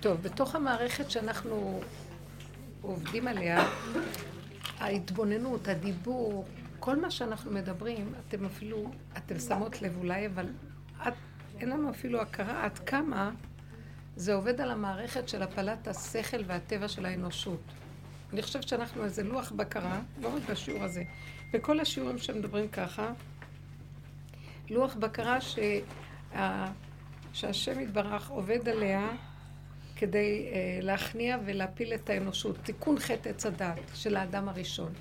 טוב, בתוך המערכת שאנחנו עובדים עליה, ההתבוננות, הדיבור, כל מה שאנחנו מדברים, אתם אפילו, אתם שמות לב אולי, אבל את, אין לנו אפילו הכרה עד כמה זה עובד על המערכת של הפלת השכל והטבע של האנושות. אני חושבת שאנחנו איזה לוח בקרה, לא רק בשיעור הזה, וכל השיעורים שמדברים ככה, לוח בקרה שה... שהשם יתברך עובד עליה כדי uh, להכניע ולהפיל את האנושות. תיקון חטא עץ הדת של האדם הראשון.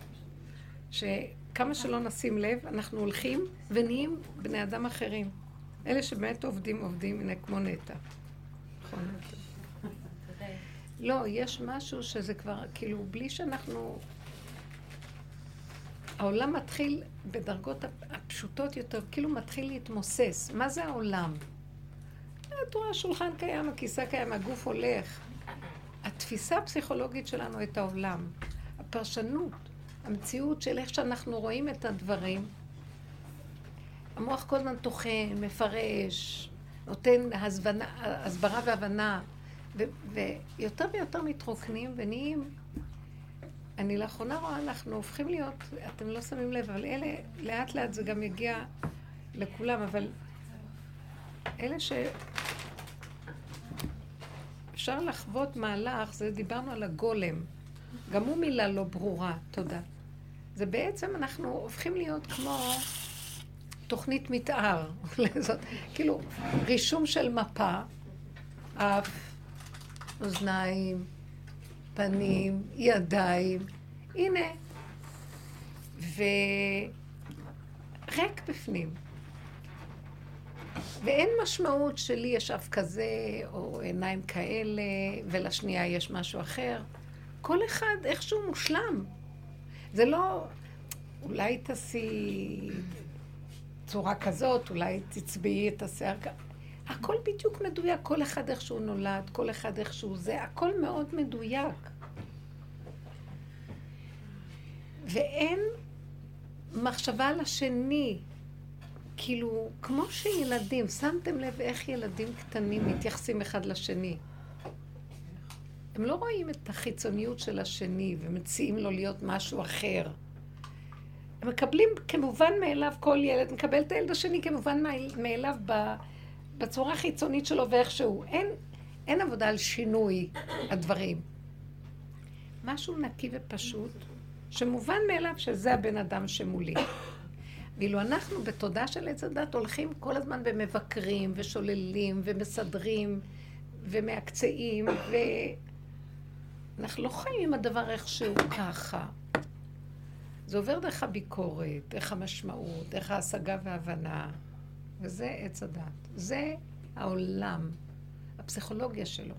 שכמה שלא נשים לב, אנחנו הולכים ונהיים בני אדם אחרים. אלה שבאמת עובדים, עובדים, הנה, כמו נטע. נכון. לא, יש משהו שזה כבר, כאילו, בלי שאנחנו... העולם מתחיל בדרגות הפשוטות יותר, כאילו מתחיל להתמוסס. מה זה העולם? את רואה, השולחן קיים, הכיסא קיים, הגוף הולך. התפיסה הפסיכולוגית שלנו את העולם, הפרשנות, המציאות של איך שאנחנו רואים את הדברים, המוח כל הזמן טוחן, מפרש, נותן הזבנה, הסברה והבנה, ו, ויותר ויותר מתרוקנים ונהיים... אני לאחרונה רואה, אנחנו הופכים להיות, אתם לא שמים לב, אבל אלה, לאט לאט זה גם יגיע לכולם, אבל אלה ש... אפשר לחוות מהלך, זה דיברנו על הגולם. גם הוא מילה לא ברורה, תודה. זה בעצם אנחנו הופכים להיות כמו תוכנית מתאר, לזאת, כאילו רישום של מפה, אף, אוזניים, פנים, ידיים, הנה. וריק בפנים. ואין משמעות שלי יש אף כזה, או עיניים כאלה, ולשנייה יש משהו אחר. כל אחד איכשהו מושלם. זה לא, אולי תעשי צורה כזאת, אולי תצביעי את השיער כ... הכל בדיוק מדויק, כל אחד איך שהוא נולד, כל אחד איך שהוא זה, הכל מאוד מדויק. ואין מחשבה על השני, כאילו, כמו שילדים, שמתם לב איך ילדים קטנים מתייחסים אחד לשני. הם לא רואים את החיצוניות של השני ומציעים לו להיות משהו אחר. הם מקבלים כמובן מאליו, כל ילד מקבל את הילד השני כמובן מאליו בצורה החיצונית שלו ואיכשהו. אין, אין עבודה על שינוי הדברים. משהו נקי ופשוט, שמובן מאליו שזה הבן אדם שמולי. ואילו אנחנו בתודה של עץ הדת הולכים כל הזמן ומבקרים ושוללים ומסדרים ומעקצעים ואנחנו לא חיים עם הדבר איכשהו ככה. זה עובר דרך הביקורת, דרך המשמעות, דרך ההשגה וההבנה, וזה עץ הדת. זה העולם, הפסיכולוגיה שלו.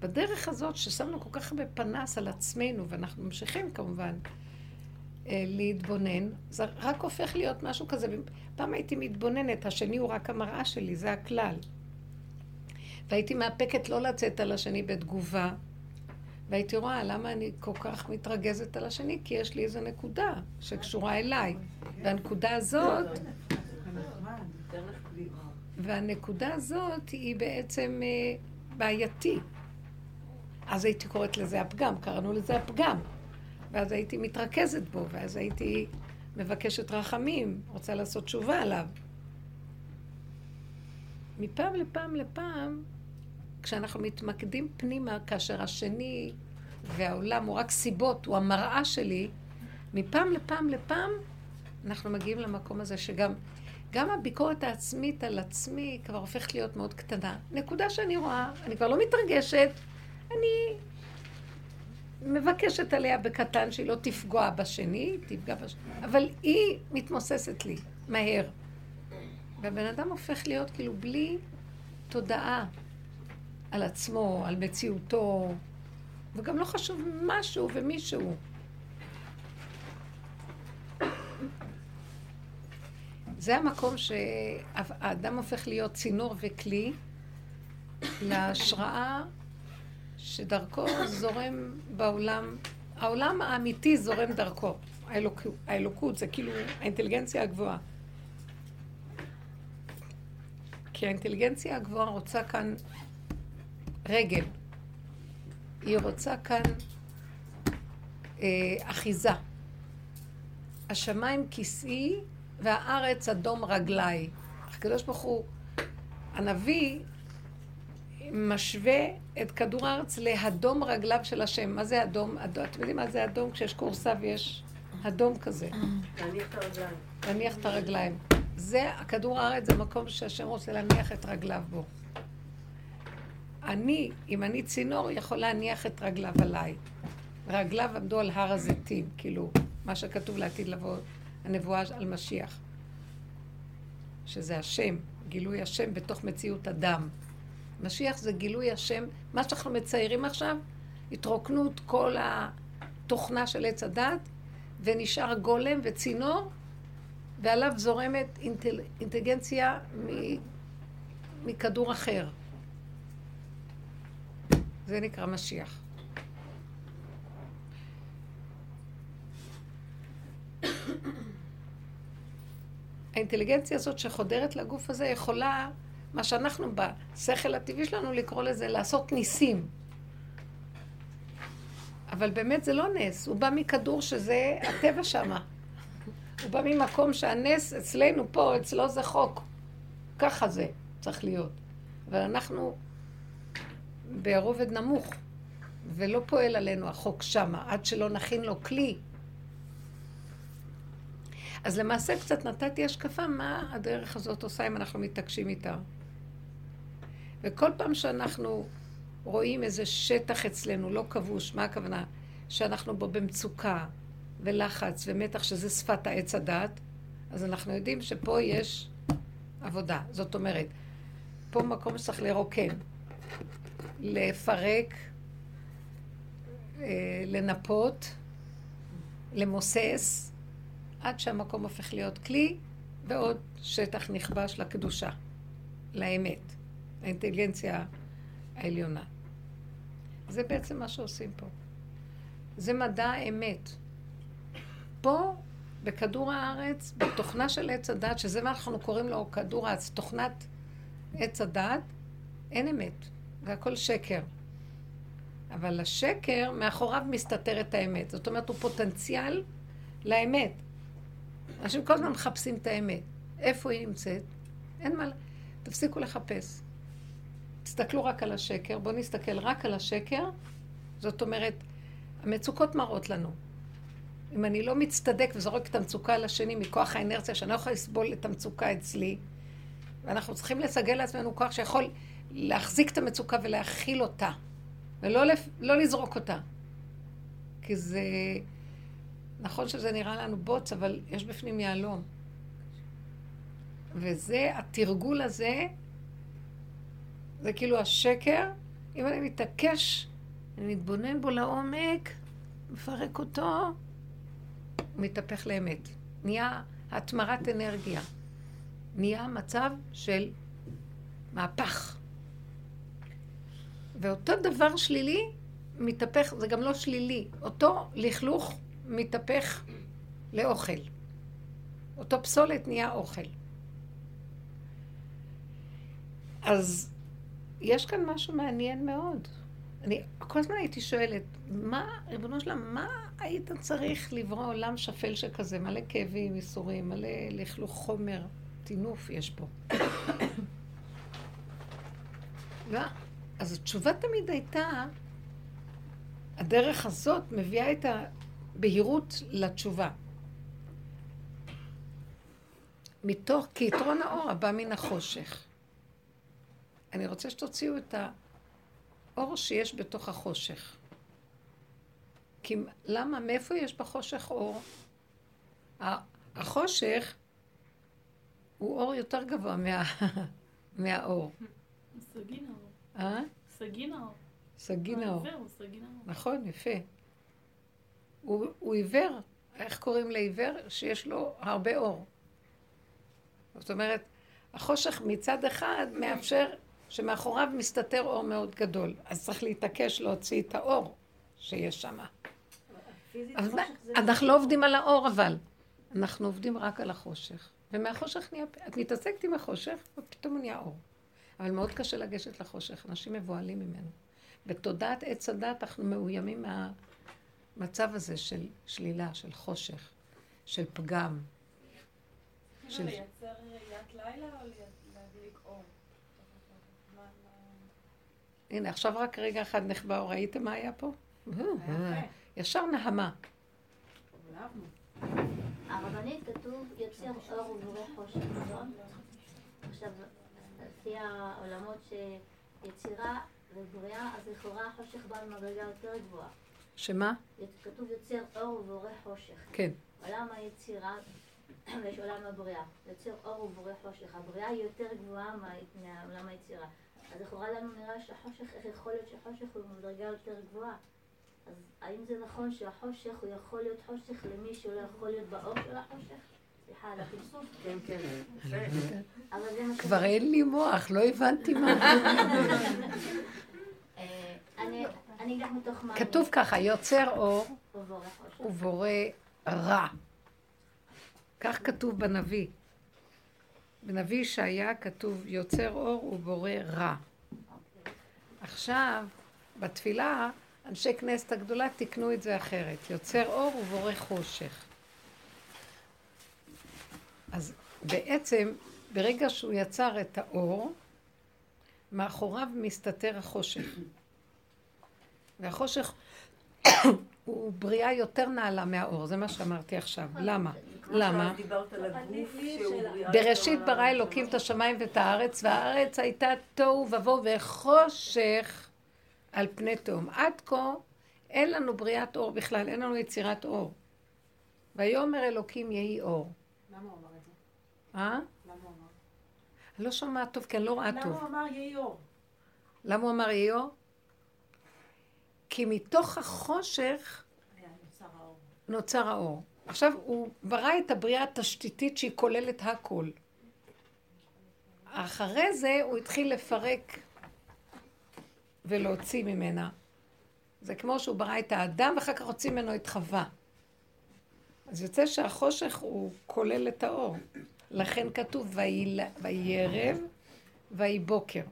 בדרך הזאת ששמנו כל כך הרבה פנס על עצמנו, ואנחנו ממשיכים כמובן להתבונן, זה רק הופך להיות משהו כזה. פעם הייתי מתבוננת, השני הוא רק המראה שלי, זה הכלל. והייתי מאפקת לא לצאת על השני בתגובה, והייתי רואה למה אני כל כך מתרגזת על השני, כי יש לי איזו נקודה שקשורה אליי. והנקודה הזאת... והנקודה הזאת היא בעצם אה, בעייתי. אז הייתי קוראת לזה הפגם, קראנו לזה הפגם. ואז הייתי מתרכזת בו, ואז הייתי מבקשת רחמים, רוצה לעשות תשובה עליו. מפעם לפעם לפעם, כשאנחנו מתמקדים פנימה, כאשר השני והעולם הוא רק סיבות, הוא המראה שלי, מפעם לפעם לפעם אנחנו מגיעים למקום הזה שגם גם הביקורת העצמית על עצמי כבר הופכת להיות מאוד קטנה. נקודה שאני רואה, אני כבר לא מתרגשת, אני מבקשת עליה בקטן שהיא לא תפגוע בשני, תפגע בשני, אבל היא מתמוססת לי מהר. והבן אדם הופך להיות כאילו בלי תודעה על עצמו, על מציאותו, וגם לא חשוב משהו ומישהו. זה המקום שהאדם הופך להיות צינור וכלי להשראה שדרכו זורם בעולם, העולם האמיתי זורם דרכו. האלוק, האלוקות זה כאילו האינטליגנציה הגבוהה. כי האינטליגנציה הגבוהה רוצה כאן רגל. היא רוצה כאן אה, אחיזה. השמיים כיסאי והארץ אדום רגליי. הקדוש ברוך הוא, הנביא משווה את כדור הארץ להדום רגליו של השם. מה זה אדום? אדום אתם יודעים מה זה אדום? כשיש כורסה ויש אדום כזה. להניח את הרגליים. להניח את הרגליים. זה, כדור הארץ זה מקום שהשם רוצה להניח את רגליו בו. אני, אם אני צינור, יכול להניח את רגליו עליי. רגליו עמדו על הר הזיתים, כאילו, מה שכתוב לעתיד לבוא, הנבואה על משיח. שזה השם, גילוי השם בתוך מציאות אדם. משיח זה גילוי השם, מה שאנחנו מציירים עכשיו, התרוקנות כל התוכנה של עץ הדת, ונשאר גולם וצינור, ועליו זורמת אינטל, אינטליגנציה מכדור אחר. זה נקרא משיח. האינטליגנציה הזאת שחודרת לגוף הזה יכולה, מה שאנחנו בשכל הטבעי שלנו לקרוא לזה לעשות ניסים. אבל באמת זה לא נס, הוא בא מכדור שזה הטבע שמה. הוא בא ממקום שהנס אצלנו פה, אצלו זה חוק. ככה זה צריך להיות. אבל אנחנו ברובד נמוך, ולא פועל עלינו החוק שמה, עד שלא נכין לו כלי. אז למעשה קצת נתתי השקפה מה הדרך הזאת עושה אם אנחנו מתעקשים איתה. וכל פעם שאנחנו רואים איזה שטח אצלנו לא כבוש, מה הכוונה? שאנחנו בו במצוקה ולחץ ומתח, שזה שפת העץ הדת, אז אנחנו יודעים שפה יש עבודה. זאת אומרת, פה מקום שצריך לרוקן, לפרק, אה, לנפות, למוסס, עד שהמקום הופך להיות כלי, ועוד שטח נכבש לקדושה, לאמת, לאינטליגנציה העליונה. זה בעצם מה שעושים פה. זה מדע האמת. פה, בכדור הארץ, בתוכנה של עץ הדת, שזה מה אנחנו קוראים לו כדור הארץ, תוכנת עץ הדת, אין אמת. זה הכל שקר. אבל השקר, מאחוריו מסתתרת האמת. זאת אומרת, הוא פוטנציאל לאמת. אנשים כל הזמן מחפשים את האמת. איפה היא נמצאת? אין מה... תפסיקו לחפש. תסתכלו רק על השקר, בואו נסתכל רק על השקר. זאת אומרת, המצוקות מראות לנו. אם אני לא מצטדק וזורק את המצוקה על השני מכוח האנרציה, שאני לא יכולה לסבול את המצוקה אצלי, ואנחנו צריכים לסגל לעצמנו כוח שיכול להחזיק את המצוקה ולהכיל אותה, ולא לפ... לא לזרוק אותה. כי זה... נכון שזה נראה לנו בוץ, אבל יש בפנים יהלום. וזה, התרגול הזה, זה כאילו השקר. אם אני מתעקש, אני מתבונן בו לעומק, מפרק אותו, הוא מתהפך לאמת. נהיה התמרת אנרגיה. נהיה מצב של מהפך. ואותו דבר שלילי מתהפך, זה גם לא שלילי, אותו לכלוך מתהפך לאוכל. אותו פסולת נהיה אוכל. אז יש כאן משהו מעניין מאוד. אני כל הזמן הייתי שואלת, מה, ריבונו שלם, מה היית צריך לברוא עולם שפל שכזה? מלא כאבים, ייסורים, מלא לכלוך חומר, טינוף יש פה. אז התשובה תמיד הייתה, הדרך הזאת מביאה את הבהירות לתשובה. מתוך, כי יתרון האור הבא מן החושך. אני רוצה שתוציאו את האור שיש בתוך החושך. כי למה, מאיפה יש בחושך אור? החושך הוא אור יותר גבוה מה, מהאור. סגין האור. אה? סגין האור. סגין האור. הוא סגין האור. נכון, יפה. הוא, הוא עיוור. איך קוראים לעיוור? שיש לו הרבה אור. זאת אומרת, החושך מצד אחד מאפשר שמאחוריו מסתתר אור מאוד גדול. אז צריך להתעקש להוציא את האור שיש שם. אז מה, אנחנו לא עובדים על האור אבל. אנחנו עובדים רק על החושך. ומהחושך נהיה... את מתעסקת עם החושך, ופתאום נהיה אור. אבל מאוד קשה לגשת לחושך, אנשים מבוהלים ממנו. בתודעת עץ הדת אנחנו מאוימים מהמצב הזה של שלילה, של חושך, של פגם. של... לייצר ראיית לילה או להדליק הנה, עכשיו רק רגע אחד נחבא, ראיתם מה היה פה? ישר נהמה. הרבנית כתוב יוצר אור ובורא חושך, נכון? עכשיו, לפי העולמות שיצירה ובריאה, אז לכאורה החושך בא במדרגה יותר גבוהה. שמה? כתוב יוצר אור ובורא חושך. כן. עולם היצירה ויש עולם הבריאה. יוצר אור ובורא חושך. הבריאה היא יותר גבוהה מעולם היצירה. אז לכאורה לנו נראה שהחושך, איך יכול להיות שחושך הוא במדרגה יותר גבוהה? אז האם זה נכון שהחושך הוא יכול להיות חושך למי שלא יכול להיות באור של החושך? סליחה על הפרסום. כן, כן. כבר אין לי מוח, לא הבנתי מה. אה, אני מתוך מה... כתוב ככה, יוצר אור ובורא רע. כך כתוב בנביא. בנביא ישעיה כתוב יוצר אור ובורא רע. עכשיו, בתפילה, אנשי כנסת הגדולה תיקנו את זה אחרת. יוצר אור ובורא חושך. אז בעצם, ברגע שהוא יצר את האור, מאחוריו מסתתר החושך. והחושך הוא בריאה יותר נעלה מהאור, זה מה שאמרתי עכשיו. למה? למה? בראשית ברא אלוקים את השמיים ואת הארץ, והארץ הייתה תוהו ובוהו וחושך על פני תהום. עד כה אין לנו בריאת אור בכלל, אין לנו יצירת אור. ויאמר אלוקים יהי אור. למה הוא אמר את זה? אה? למה הוא אמר? אני לא שומעת טוב, כי אני לא רואה טוב. למה הוא אמר יהי אור? למה הוא אמר יהי אור? כי מתוך החושך נוצר האור. עכשיו, הוא ברא את הבריאה התשתיתית שהיא כוללת הכל. אחרי זה הוא התחיל לפרק ולהוציא ממנה. זה כמו שהוא ברא את האדם ואחר כך הוציא ממנו את חווה. אז יוצא שהחושך הוא כולל את האור. לכן כתוב ויהי ערב ויהי בוקר.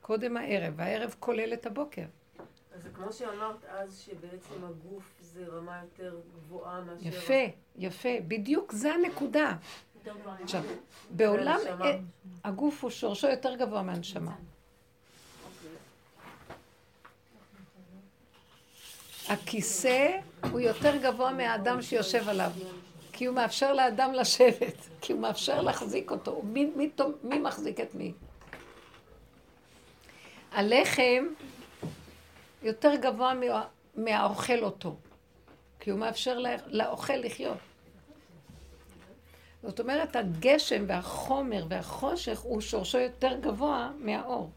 קודם הערב, והערב כולל את הבוקר. אז זה כמו שאמרת אז, שבעצם הגוף זה רמה יותר גבוהה מאשר... יפה, יפה, בדיוק זה הנקודה. עכשיו, בעולם, אה, הגוף הוא שורשו יותר גבוה מהנשמה. הכיסא הוא יותר גבוה מהאדם שיושב עליו, כי הוא מאפשר לאדם לשבת, כי הוא מאפשר להחזיק אותו. מי, מי, מי מחזיק את מי? הלחם יותר גבוה מהאוכל אותו, כי הוא מאפשר לאוכל לחיות. זאת אומרת, הגשם והחומר והחושך הוא שורשו יותר גבוה מהאור.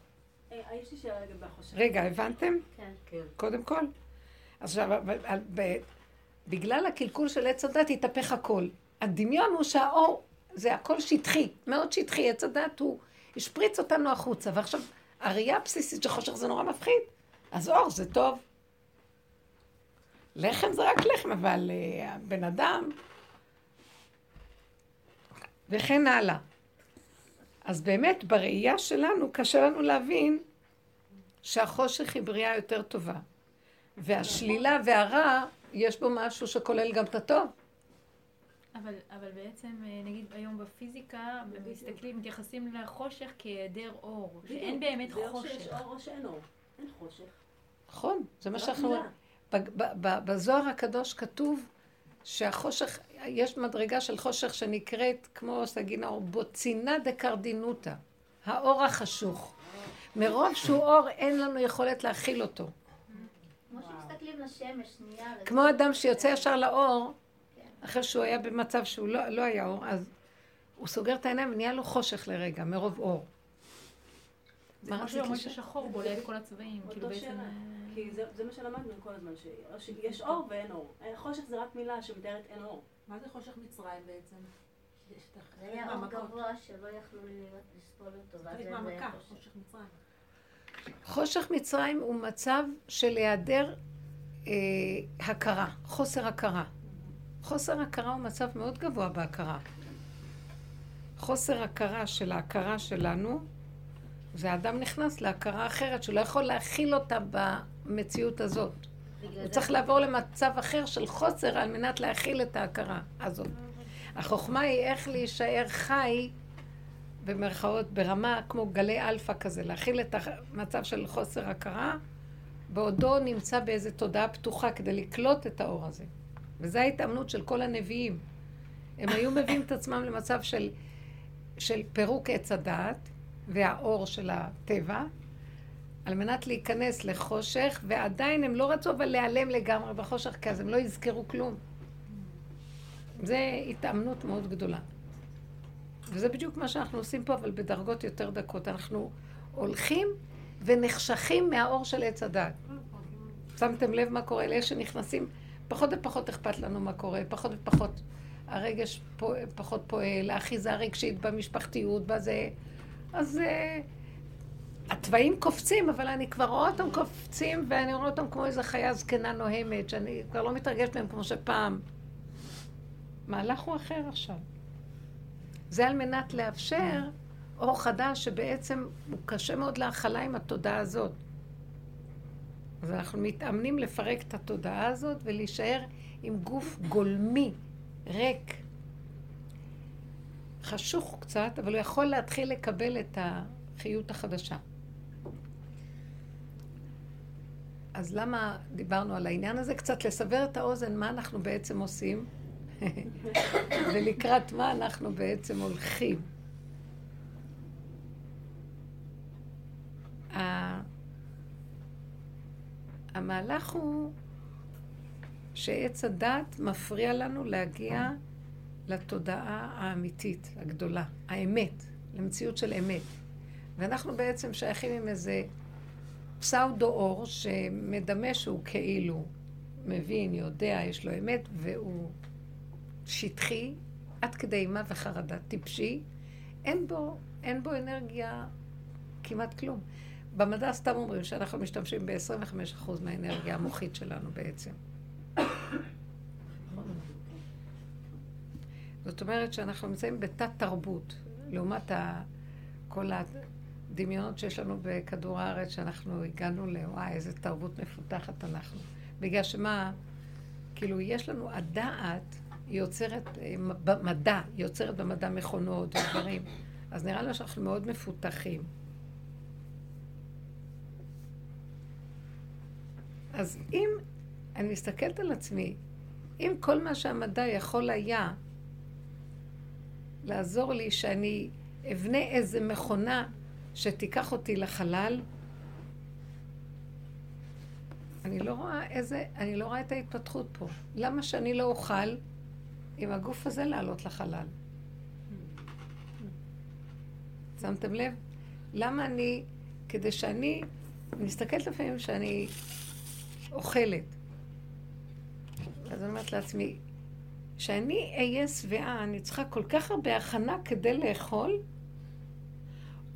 אה, יש לי שאלה לגבי החושך. רגע, הבנתם? כן. כן. קודם כל. עכשיו, בגלל הקלקול של עץ הדת התהפך הכל. הדמיון הוא שהאור זה הכל שטחי, מאוד שטחי. עץ הדת הוא השפריץ אותנו החוצה. ועכשיו, הראייה הבסיסית של חושך זה נורא מפחיד. אז אור זה טוב. לחם זה רק לחם, אבל uh, בן אדם... וכן הלאה. אז באמת, בראייה שלנו, קשה לנו להבין שהחושך היא בריאה יותר טובה. והשלילה והרע, יש בו משהו שכולל גם את הטוב. אבל, אבל בעצם, אה, נגיד היום בפיזיקה, מסתכלים, מתייחסים לחושך כהיעדר אור, שאין באמת חושך. דרך שיש אור או שאין אור. אין חושך. נכון, זה מה שאנחנו... בזוהר הקדוש כתוב שהחושך, יש מדרגה של חושך שנקראת, כמו סגינור, בוצינה דקרדינותא, האור החשוך. מרוב שהוא אור, אין לנו יכולת להכיל אותו. כמו אדם שיוצא ישר לאור, אחרי שהוא היה במצב שהוא לא, לא היה אור, אז הוא סוגר את העיניים ונהיה לו חושך לרגע, מרוב אור. כמו שאומרים ששחור בולע את כל הצבעים, כאילו בעצם... אה, כי זה מה שלמדנו כל הזמן, שיש אור ואין אור. חושך זה רק מילה שמתארת אין אור. מה זה חושך מצרים בעצם? זה היה אור גבוה שלא יכלו לסבול אותו. חלק מהמכה, חושך מצרים. חושך מצרים הוא מצב של היעדר אה, הכרה, חוסר הכרה. חוסר הכרה הוא מצב מאוד גבוה בהכרה. חוסר הכרה של ההכרה שלנו והאדם נכנס להכרה אחרת שלא יכול להכיל אותה במציאות הזאת. הוא צריך לעבור למצב אחר של חוסר על מנת להכיל את ההכרה הזאת. החוכמה היא איך להישאר חי, במרכאות, ברמה כמו גלי אלפא כזה, להכיל את המצב של חוסר הכרה, בעודו נמצא באיזו תודעה פתוחה כדי לקלוט את האור הזה. וזו ההתאמנות של כל הנביאים. הם היו מביאים את עצמם למצב של, של פירוק עץ הדעת והאור של הטבע, על מנת להיכנס לחושך, ועדיין הם לא רצו אבל להיעלם לגמרי בחושך, כי אז הם לא יזכרו כלום. זה התאמנות מאוד גדולה. וזה בדיוק מה שאנחנו עושים פה, אבל בדרגות יותר דקות. אנחנו הולכים ונחשכים מהאור של עץ הדת. שמתם לב מה קורה? לאלה שנכנסים, פחות ופחות אכפת לנו מה קורה, פחות ופחות הרגש פוע, פחות פועל, האחיזה הרגשית במשפחתיות, בזה. אז אה, התוואים קופצים, אבל אני כבר רואה אותם קופצים, ואני רואה אותם כמו איזו חיה זקנה נוהמת, שאני כבר לא מתרגשת מהם כמו שפעם. מהלך הוא אחר עכשיו. זה על מנת לאפשר אור חדש שבעצם הוא קשה מאוד להכלה עם התודעה הזאת. אז אנחנו מתאמנים לפרק את התודעה הזאת ולהישאר עם גוף גולמי, ריק. חשוך קצת, אבל הוא יכול להתחיל לקבל את החיות החדשה. אז למה דיברנו על העניין הזה? קצת לסבר את האוזן, מה אנחנו בעצם עושים, ולקראת מה אנחנו בעצם הולכים. המהלך הוא שעץ הדת מפריע לנו להגיע לתודעה האמיתית, הגדולה, האמת, למציאות של אמת. ואנחנו בעצם שייכים עם איזה פסאודו אור שמדמה שהוא כאילו מבין, יודע, יש לו אמת, והוא שטחי, עד כדי אימה וחרדה, טיפשי. אין בו, אין בו אנרגיה כמעט כלום. במדע סתם אומרים שאנחנו משתמשים ב-25% מהאנרגיה המוחית שלנו בעצם. זאת אומרת שאנחנו נמצאים בתת תרבות, לעומת. כל הדמיונות שיש לנו בכדור הארץ, שאנחנו הגענו לוואי, איזה תרבות מפותחת אנחנו. בגלל שמה, כאילו, יש לנו, הדעת יוצרת, אה, במדע, יוצרת במדע מכונות ודברים, אז נראה לנו שאנחנו מאוד מפותחים. אז אם אני מסתכלת על עצמי, אם כל מה שהמדע יכול היה לעזור לי שאני אבנה איזה מכונה שתיקח אותי לחלל, אני לא רואה איזה, אני לא רואה את ההתפתחות פה. למה שאני לא אוכל עם הגוף הזה לעלות לחלל? שמתם לב? למה אני, כדי שאני, אני מסתכלת לפעמים שאני אוכלת. אז אני אומרת לעצמי, שאני אהיה שבעה, אני צריכה כל כך הרבה הכנה כדי לאכול,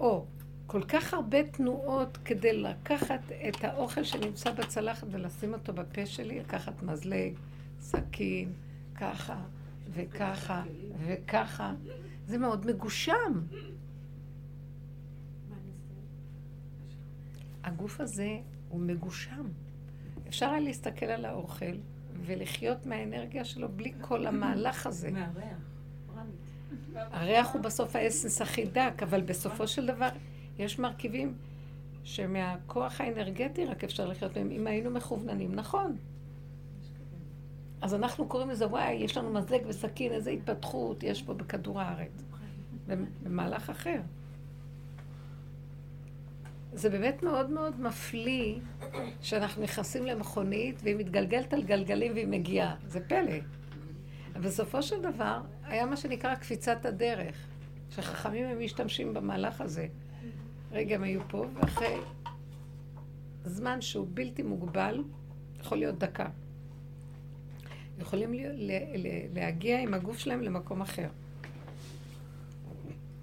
או כל כך הרבה תנועות כדי לקחת את האוכל שנמצא בצלחת ולשים אותו בפה שלי, לקחת מזלג, סכין, ככה וככה וככה. זה מאוד מגושם. הגוף הזה הוא מגושם. אפשר היה להסתכל על האוכל ולחיות מהאנרגיה שלו בלי כל המהלך הזה. הריח הוא בסוף האסנס הכי דק, אבל בסופו של דבר יש מרכיבים שמהכוח האנרגטי רק אפשר לחיות מהם, אם היינו מכווננים, נכון. אז אנחנו קוראים לזה, וואי, יש לנו מזלג וסכין, איזה התפתחות יש פה בכדור הארץ. במהלך אחר. זה באמת מאוד מאוד מפליא שאנחנו נכנסים למכונית והיא מתגלגלת על גלגלים והיא מגיעה. זה פלא. אבל בסופו של דבר, היה מה שנקרא קפיצת הדרך, שחכמים הם משתמשים במהלך הזה. רגע, הם היו פה, ואחרי זמן שהוא בלתי מוגבל, יכול להיות דקה. יכולים להגיע עם הגוף שלהם למקום אחר.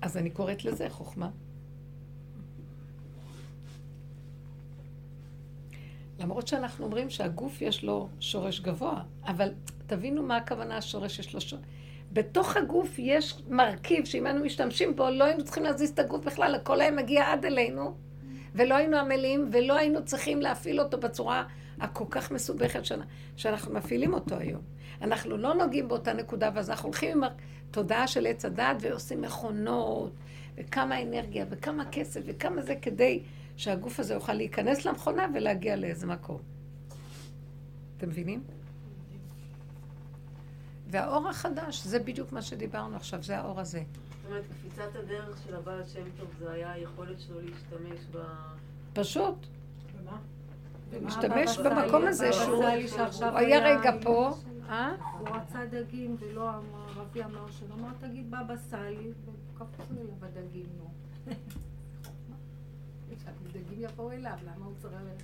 אז אני קוראת לזה חוכמה. למרות שאנחנו אומרים שהגוף יש לו שורש גבוה, אבל תבינו מה הכוונה השורש יש לו שורש. בתוך הגוף יש מרכיב שאם היינו משתמשים בו, לא היינו צריכים להזיז את הגוף בכלל, הכל היה מגיע עד אלינו, ולא היינו עמלים, ולא היינו צריכים להפעיל אותו בצורה הכל כך מסובכת שנה, שאנחנו מפעילים אותו היום. אנחנו לא נוגעים באותה נקודה, ואז אנחנו הולכים עם התודעה של עץ הדת ועושים מכונות, וכמה אנרגיה, וכמה כסף, וכמה זה כדי שהגוף הזה יוכל להיכנס למכונה ולהגיע לאיזה מקום. אתם מבינים? והאור החדש, זה בדיוק מה שדיברנו עכשיו, זה האור הזה. זאת אומרת, קפיצת הדרך של הבעל השם טוב זה היה היכולת שלו להשתמש ב... פשוט. ומה? להשתמש במקום הזה שהוא הוא היה רגע פה, אה? הוא רצה דגים ולא הרבי אמר שלא, אמר תגיד בבא סאלי, וקפצו אליו הדגים, נו. שהדגים יבואו אליו, למה הוא צריך ללכת?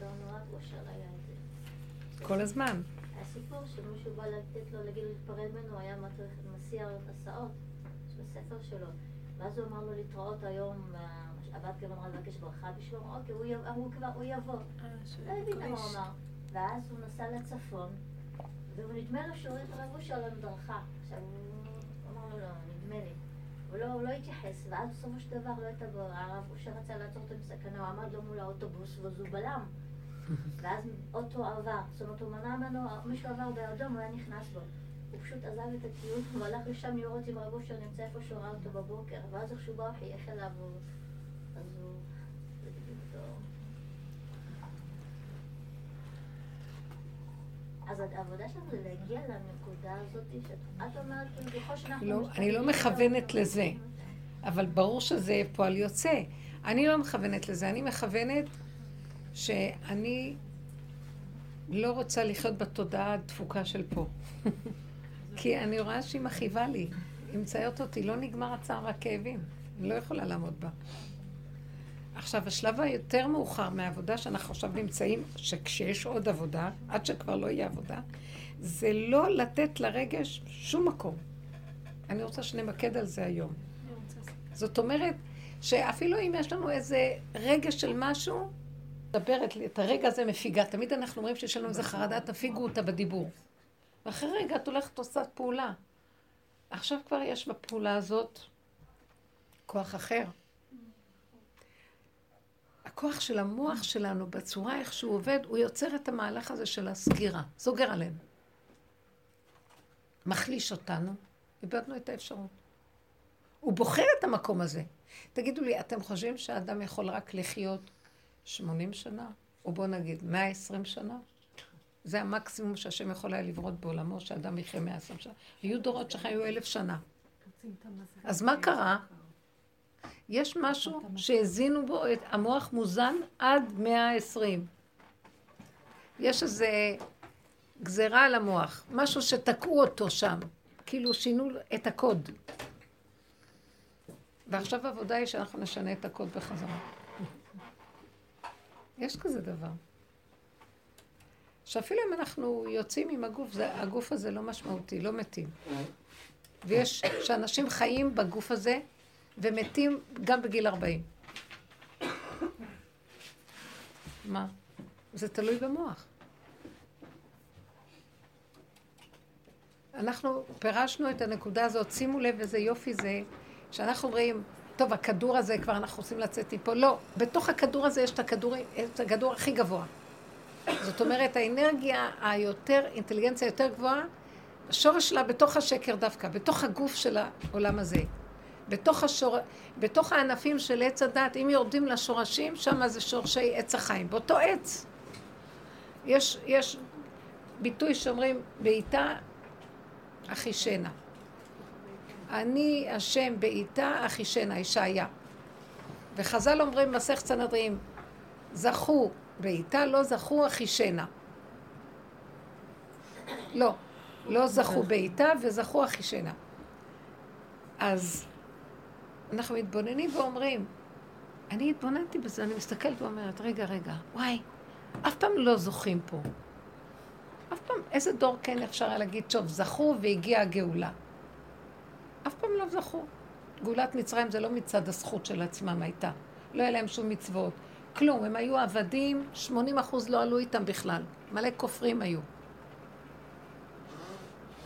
לא נורא אושר היה את זה. כל הזמן. הסיפור שמישהו בא לתת לו, להגיד לו להתפרד ממנו, היה מסיע הסעות, יש בספר שלו. ואז הוא אמר לו להתראות היום, אה, הבת גם אמרה לבקש ברכה בשבילו, אוקיי, הוא יבוא, הוא כבר, הוא יבוא. לא הבין מה הוא אמר. ואז הוא נסע לצפון, והוא נדמה לו שהוא הרב אושר על המדרכה. עכשיו, הוא אמר לו, לא, נדמה לי. הוא לא, הוא לא התייחס, ואז בסופו של דבר לא הייתה ברירה, הרב אושר רצה לעצור אותו בסכנה, הוא עמד לו מול האוטובוס, ואז הוא בלם. ואז אוטו עבר, זאת אומרת, הוא מנע ממנו, מישהו עבר באדום, הוא היה נכנס בו. הוא פשוט עזב את הטיול, הוא הלך לשם לראות אם רב אושר נמצא איפה שהוא ראה אותו בבוקר, ואז איך שהוא בא, הוא חייך אליו, הוא- אז הוא... זה בדיוק אותו. אז העבודה שלנו זה להגיע לנקודה הזאת, שאת אומרת, כאילו, ככל שאנחנו... לא, אני לא מכוונת לזה. אבל ברור שזה פועל יוצא. אני לא מכוונת לזה, אני מכוונת שאני לא רוצה לחיות בתודעה הדפוקה של פה. כי אני רואה שהיא מכאיבה לי. היא מציירת אותי, לא נגמר הצער והכאבים. אני לא יכולה לעמוד בה. עכשיו, השלב היותר מאוחר מהעבודה שאנחנו עכשיו נמצאים, שכשיש עוד עבודה, עד שכבר לא יהיה עבודה, זה לא לתת לרגש שום מקום. אני רוצה שנמקד על זה היום. זאת אומרת, שאפילו אם יש לנו איזה רגע של משהו, מדברת לי, את הרגע הזה מפיגה. תמיד אנחנו אומרים שיש לנו איזה חרדה, תפיגו אותה בדיבור. ואחרי רגע את הולכת עושה פעולה. עכשיו כבר יש בפעולה הזאת כוח אחר. הכוח של המוח שלנו, בצורה איך שהוא עובד, הוא יוצר את המהלך הזה של הסגירה. סוגר עלינו. מחליש אותנו, איבדנו את האפשרות. הוא בוחר את המקום הזה. תגידו לי, אתם חושבים שהאדם יכול רק לחיות 80 שנה? או בוא נגיד 120 שנה? זה המקסימום שהשם יכול היה לברות בעולמו, שאדם יחיה 120 שנה. היו דורות שחיו אלף שנה. אז מה קרה? יש משהו שהזינו בו, את המוח מוזן עד 120. יש איזה גזרה על המוח, משהו שתקעו אותו שם, כאילו שינו את הקוד. ועכשיו העבודה היא שאנחנו נשנה את הקוד בחזרה. יש כזה דבר. שאפילו אם אנחנו יוצאים עם הגוף, זה, הגוף הזה לא משמעותי, לא מתים. ויש, שאנשים חיים בגוף הזה ומתים גם בגיל 40. מה? זה תלוי במוח. אנחנו פירשנו את הנקודה הזאת, שימו לב איזה יופי זה, שאנחנו אומרים, טוב, הכדור הזה, כבר אנחנו רוצים לצאת מפה. לא, בתוך הכדור הזה יש את הכדור, את הכדור הכי גבוה. זאת אומרת, האנרגיה היותר, אינטליגנציה יותר גבוהה, השורש שלה בתוך השקר דווקא, בתוך הגוף של העולם הזה. בתוך, השור... בתוך הענפים של עץ הדת, אם יורדים לשורשים, שם זה שורשי עץ החיים. באותו עץ. יש, יש ביטוי שאומרים, בעיטה אחישנה. אני השם בעיטה אחישנה, ישעיה. וחז"ל אומרים במסכת סנהדרין, זכו בעיטה, לא זכו אחישנה. לא, לא זכו בעיטה וזכו אחישנה. אז אנחנו מתבוננים ואומרים, אני התבוננתי בזה, אני מסתכלת ואומרת, רגע, רגע, וואי, אף פעם לא זוכים פה. אף פעם, איזה דור כן אפשר היה להגיד, טוב, זכו והגיעה הגאולה. אף פעם לא זכו. גאולת מצרים זה לא מצד הזכות של עצמם הייתה. לא היה להם שום מצוות. כלום, הם היו עבדים, 80 אחוז לא עלו איתם בכלל. מלא כופרים היו.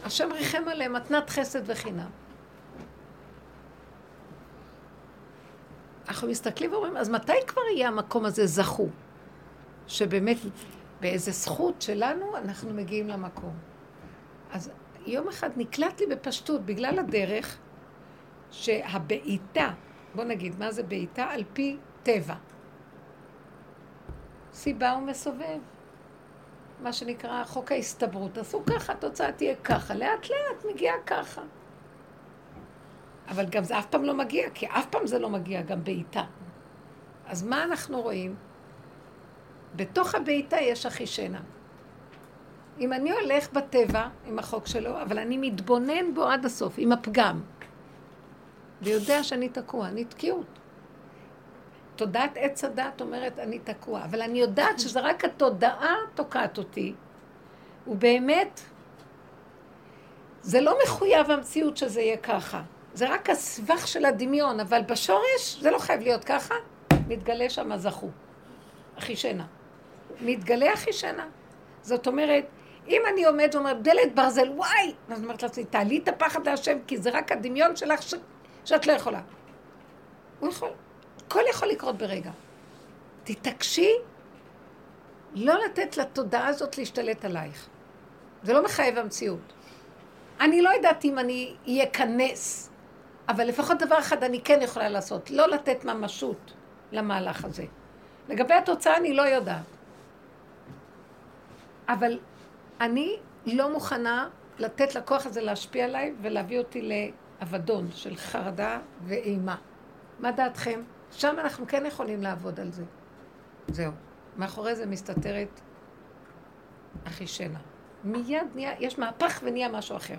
השם ריחם עליהם מתנת חסד וחינם. אנחנו מסתכלים ואומרים, אז מתי כבר יהיה המקום הזה זכו? שבאמת באיזה זכות שלנו אנחנו מגיעים למקום. אז יום אחד נקלט לי בפשטות, בגלל הדרך, שהבעיטה, בוא נגיד, מה זה בעיטה? על פי טבע. סיבה ומסובב. מה שנקרא חוק ההסתברות. עשו ככה, התוצאה תהיה ככה. לאט לאט מגיעה ככה. אבל גם זה אף פעם לא מגיע, כי אף פעם זה לא מגיע, גם בעיטה. אז מה אנחנו רואים? בתוך הבעיטה יש אחישנה. אם אני הולך בטבע עם החוק שלו, אבל אני מתבונן בו עד הסוף, עם הפגם, ויודע שאני תקוע, אני תקיעות. תודעת עץ הדת אומרת, אני תקוע, אבל אני יודעת שזה רק התודעה תוקעת אותי, ובאמת, זה לא מחויב המציאות שזה יהיה ככה. זה רק הסבך של הדמיון, אבל בשורש זה לא חייב להיות ככה, מתגלה שם הזכו. אחישנה. מתגלה אחישנה. זאת אומרת, אם אני עומד ואומר, דלת ברזל, וואי! אז אומרת לעצמי, תעלי את הפחד להשם, כי זה רק הדמיון שלך ש... שאת לא יכולה. הוא יכול. הכל יכול לקרות ברגע. תתעקשי לא לתת לתודעה הזאת להשתלט עלייך. זה לא מחייב המציאות. אני לא יודעת אם אני אכנס, אבל לפחות דבר אחד אני כן יכולה לעשות, לא לתת ממשות למהלך הזה. לגבי התוצאה אני לא יודעת. אבל אני לא מוכנה לתת לכוח הזה להשפיע עליי ולהביא אותי לאבדון של חרדה ואימה. מה דעתכם? שם אנחנו כן יכולים לעבוד על זה. זהו. מאחורי זה מסתתרת אחישנה. מיד נהיה, יש מהפך ונהיה משהו אחר.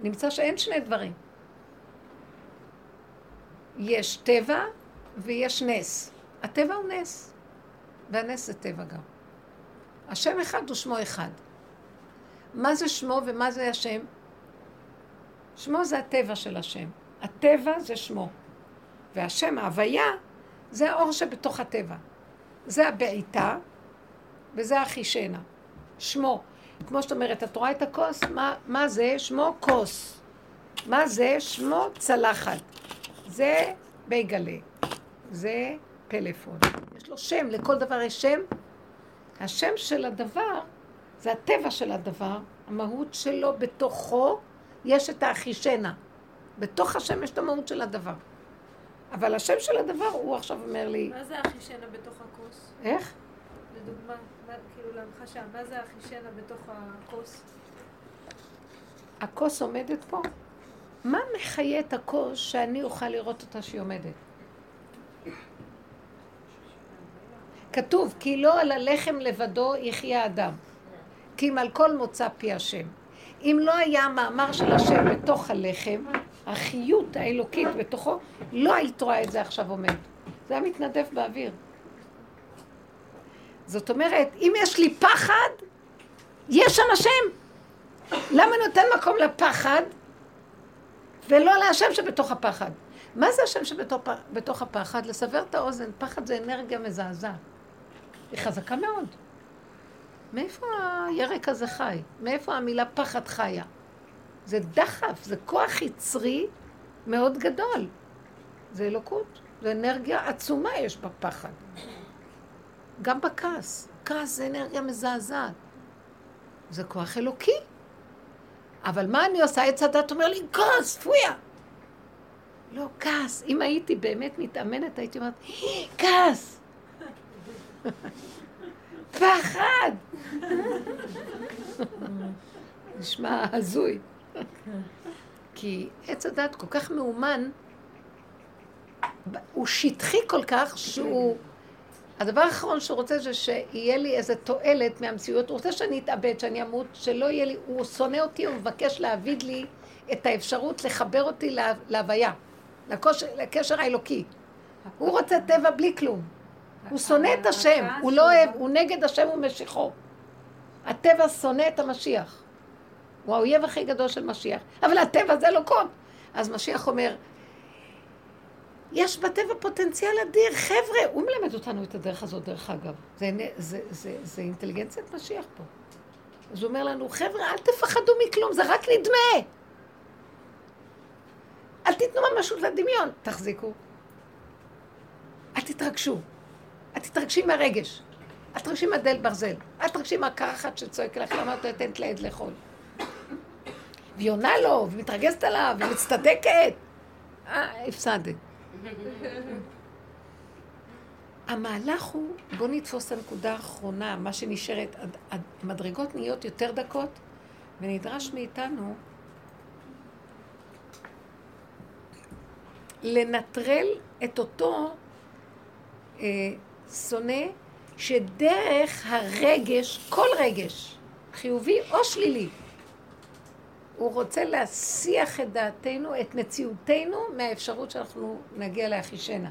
נמצא שאין שני דברים. יש טבע ויש נס. הטבע הוא נס, והנס זה טבע גם. השם אחד הוא שמו אחד. מה זה שמו ומה זה השם? שמו זה הטבע של השם. הטבע זה שמו. והשם, ההוויה, זה האור שבתוך הטבע. זה הבעיטה וזה החישנה. שמו. כמו שאת אומרת, את רואה את הכוס? מה, מה זה? שמו כוס. מה זה? שמו צלחת. זה בייגלה. זה פלאפון. יש לו שם, לכל דבר יש שם. השם של הדבר זה הטבע של הדבר, המהות שלו בתוכו יש את האחישנה. בתוך השם יש את המהות של הדבר. אבל השם של הדבר, הוא עכשיו אומר לי... מה זה אחישנה בתוך הכוס? איך? לדוגמה, מה, כאילו להמחשה, מה זה אחישנה בתוך הכוס? הכוס עומדת פה? מה מחיה את הכוס שאני אוכל לראות אותה שהיא עומדת? כתוב, כי לא על הלחם לבדו יחיה אדם, כי אם על כל מוצא פי השם. אם לא היה המאמר של השם בתוך הלחם, החיות האלוקית בתוכו, לא היית רואה את זה עכשיו עומד. זה היה מתנדף באוויר. זאת אומרת, אם יש לי פחד, יש שם השם. למה נותן מקום לפחד ולא להשם שבתוך הפחד? מה זה השם שבתוך הפחד? לסבר את האוזן, פחד זה אנרגיה מזעזעת. היא חזקה מאוד. מאיפה הירק הזה חי? מאיפה המילה פחד חיה? זה דחף, זה כוח יצרי מאוד גדול. זה אלוקות, זה אנרגיה עצומה יש בפחד. גם בכעס. כעס זה אנרגיה מזעזעת. זה כוח אלוקי. אבל מה אני עושה? עץ הדת אומר לי, כעס, פויה. לא, כעס. אם הייתי באמת מתאמנת, הייתי אומרת, כעס. פחד! נשמע הזוי. כי עץ הדת כל כך מאומן, הוא שטחי כל כך שהוא... הדבר האחרון שהוא רוצה זה שיהיה לי איזה תועלת מהמציאות. הוא רוצה שאני אתאבד, שאני אמות, שלא יהיה לי... הוא שונא אותי, הוא מבקש להעביד לי את האפשרות לחבר אותי לה, להוויה, לקושר, לקשר האלוקי. הוא רוצה טבע בלי כלום. הוא שונא את השם, הוא לא אוהב, הוא נגד השם ומשיחו. הטבע שונא את המשיח. הוא האויב הכי גדול של משיח. אבל הטבע זה קוד. אז משיח אומר, יש בטבע פוטנציאל אדיר, חבר'ה, הוא מלמד אותנו את הדרך הזאת, דרך אגב. זה, זה, זה, זה, זה אינטליגנציית משיח פה. אז הוא אומר לנו, חבר'ה, אל תפחדו מכלום, זה רק נדמה. אל תיתנו ממשות לדמיון. תחזיקו. אל תתרגשו. אל תתרגשי מהרגש. אל תתרגשי מהדל ברזל. אל תתרגשי מהקרחת שצועק לך, למה את נותנת לעד לאכול? והיא עונה לו, ומתרגזת עליו, ומצטדקת. אה, הפסדת. המהלך הוא, בואו נתפוס את הנקודה האחרונה, מה שנשארת, המדרגות נהיות יותר דקות, ונדרש מאיתנו לנטרל את אותו אה, שונא שדרך הרגש, כל רגש, חיובי או שלילי, הוא רוצה להסיח את דעתנו, את מציאותנו, מהאפשרות שאנחנו נגיע לאחישנה,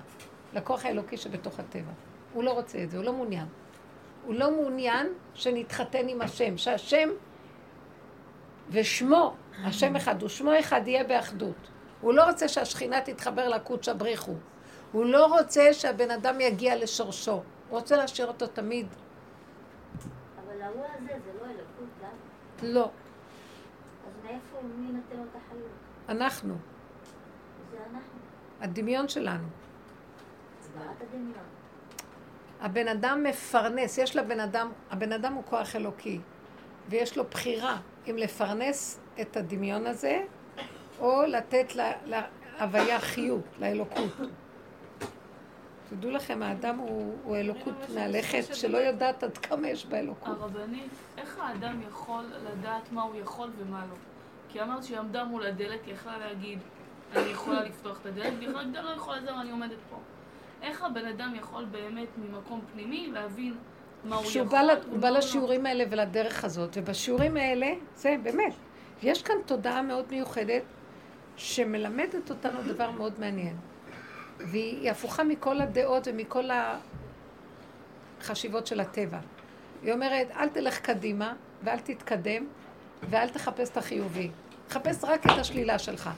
לכוח האלוקי שבתוך הטבע. הוא לא רוצה את זה, הוא לא מעוניין. הוא לא מעוניין שנתחתן עם השם, שהשם ושמו, השם אחד ושמו אחד יהיה באחדות. הוא לא רוצה שהשכינה תתחבר לקודשא בריחו. הוא לא רוצה שהבן אדם יגיע לשורשו. הוא רוצה להשאיר אותו תמיד. אבל ההוא הזה זה לא אלוקות גם. לא, אז מאיפה, מי נותן לו את החיות? אנחנו, זה אנחנו. הדמיון שלנו. הבן אדם מפרנס, יש לבן אדם, הבן אדם הוא כוח אלוקי, ויש לו בחירה אם לפרנס את הדמיון הזה, או לתת לה- להוויה חיות, לאלוקות. תדעו לכם, האדם הוא, הוא אלוקות מהלכת שלא יודעת עד כמה יש באלוקות. הרבנית, איך האדם יכול לדעת מה הוא יכול ומה לא? כי אמרת שהיא עמדה מול הדלת, היא יכלה להגיד, אני יכולה לפתוח את הדלת, והיא יכולה להגיד, אני לא יכולה, זהו, אני עומדת פה. איך הבן אדם יכול באמת ממקום פנימי להבין מה הוא יכול בא, ל- הוא ומה בא לא? לשיעורים האלה ולדרך הזאת, ובשיעורים האלה, זה באמת, יש כאן תודעה מאוד מיוחדת שמלמדת אותנו דבר מאוד מעניין. והיא הפוכה מכל הדעות ומכל החשיבות של הטבע. היא אומרת, אל תלך קדימה ואל תתקדם ואל תחפש את החיובי. חפש רק את השלילה שלך.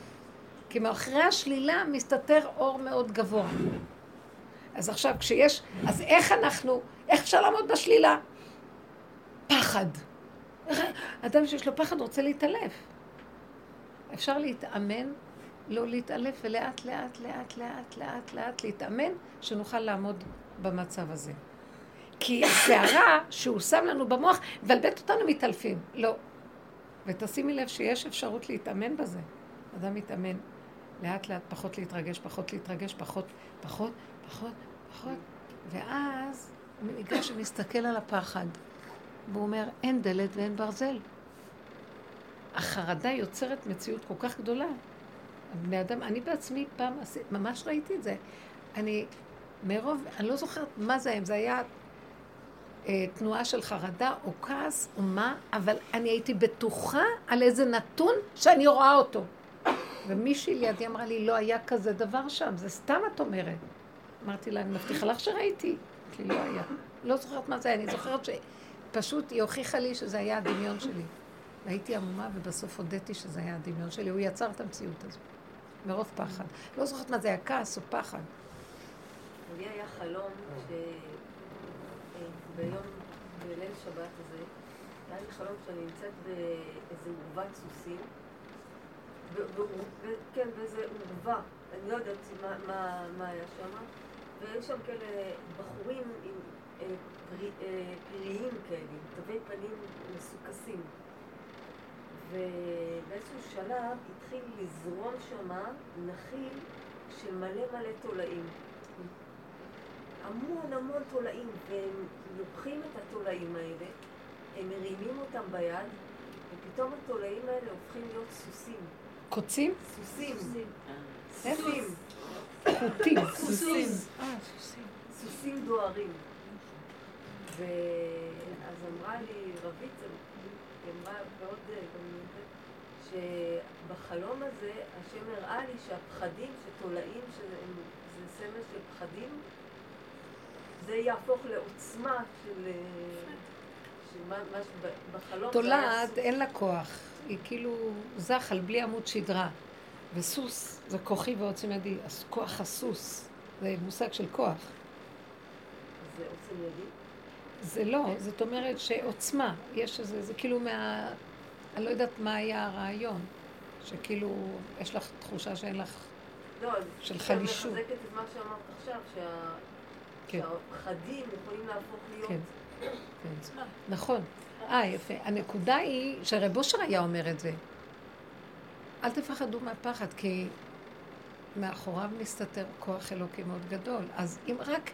כי מאחורי השלילה מסתתר אור מאוד גבוה. אז עכשיו כשיש, אז איך אנחנו, איך אפשר לעמוד בשלילה? פחד. אדם שיש לו פחד רוצה להתעלף. אפשר להתאמן, לא להתעלף, ולאט לאט לאט לאט לאט לאט להתאמן, שנוכל לעמוד במצב הזה. כי הסערה שהוא שם לנו במוח, מבלבלת אותנו מתעלפים. לא. ותשימי לב שיש אפשרות להתאמן בזה. אדם מתאמן לאט לאט, פחות להתרגש, פחות להתרגש, פחות, פחות, פחות, פחות. ואז הוא ניגש ומסתכל על הפחד, והוא אומר, אין דלת ואין ברזל. החרדה יוצרת מציאות כל כך גדולה. בני אדם, אני בעצמי פעם, ממש ראיתי את זה. אני, מרוב, אני לא זוכרת מה זה, אם זה היה תנועה של חרדה או כעס או מה, אבל אני הייתי בטוחה על איזה נתון שאני רואה אותו. ומישהי לידי אמרה לי, לא היה כזה דבר שם, זה סתם את אומרת. אמרתי לה, אני מבטיחה לך שראיתי. לי, לא היה. לא זוכרת מה זה היה, אני זוכרת שפשוט היא הוכיחה לי שזה היה הדמיון שלי. והייתי עמומה ובסוף הודיתי שזה היה הדמיון שלי, הוא יצר את המציאות הזו. מרוב פחד. לא זוכרת מה זה היה, כעס או פחד. לי היה חלום שביום, בליל שבת הזה, היה לי חלום שאני נמצאת באיזה עורבת סוסים. כן, באיזה עורבה, אני לא יודעת מה, מה, מה היה שם, והיו שם כאלה בחורים עם אה, פרי, אה, כאלה, עם תווי פנים מסוכסים. ובאיזשהו שלב התחיל לזרום שם נחיל של מלא מלא תולעים. המון המון תולעים, והם לוקחים את התולעים האלה, הם מרימים אותם ביד, ופתאום התולעים האלה הופכים להיות סוסים. קוצים? סוסים. סוסים. חוטים. סוסים. אה, סוסים. סוסים דוהרים. ואז אמרה לי רבית, היא אמרה מאוד אה, גם זה, שבחלום הזה השם הראה לי שהפחדים שתולעים, שזה סמל של פחדים, זה יהפוך לעוצמה של... זה תולעת. אין לה כוח, היא כאילו זחל בלי עמוד שדרה. וסוס זה כוחי ועוצם ידי, אז כוח הסוס, זה מושג של כוח. זה עוצם ידי. זה לא, זאת אומרת שעוצמה, יש איזה, זה כאילו מה... אני לא יודעת מה היה הרעיון, שכאילו, יש לך תחושה שאין לך... לא, של אני חלישות. מחזקת את מה שאמרת עכשיו, שה- כן. שהפחדים יכולים להפוך להיות... כן, כן. נכון. אה, יפה. הנקודה היא שרב אושר היה אומר את זה. אל תפחדו מהפחד, כי מאחוריו מסתתר כוח אלוקי מאוד גדול. אז אם רק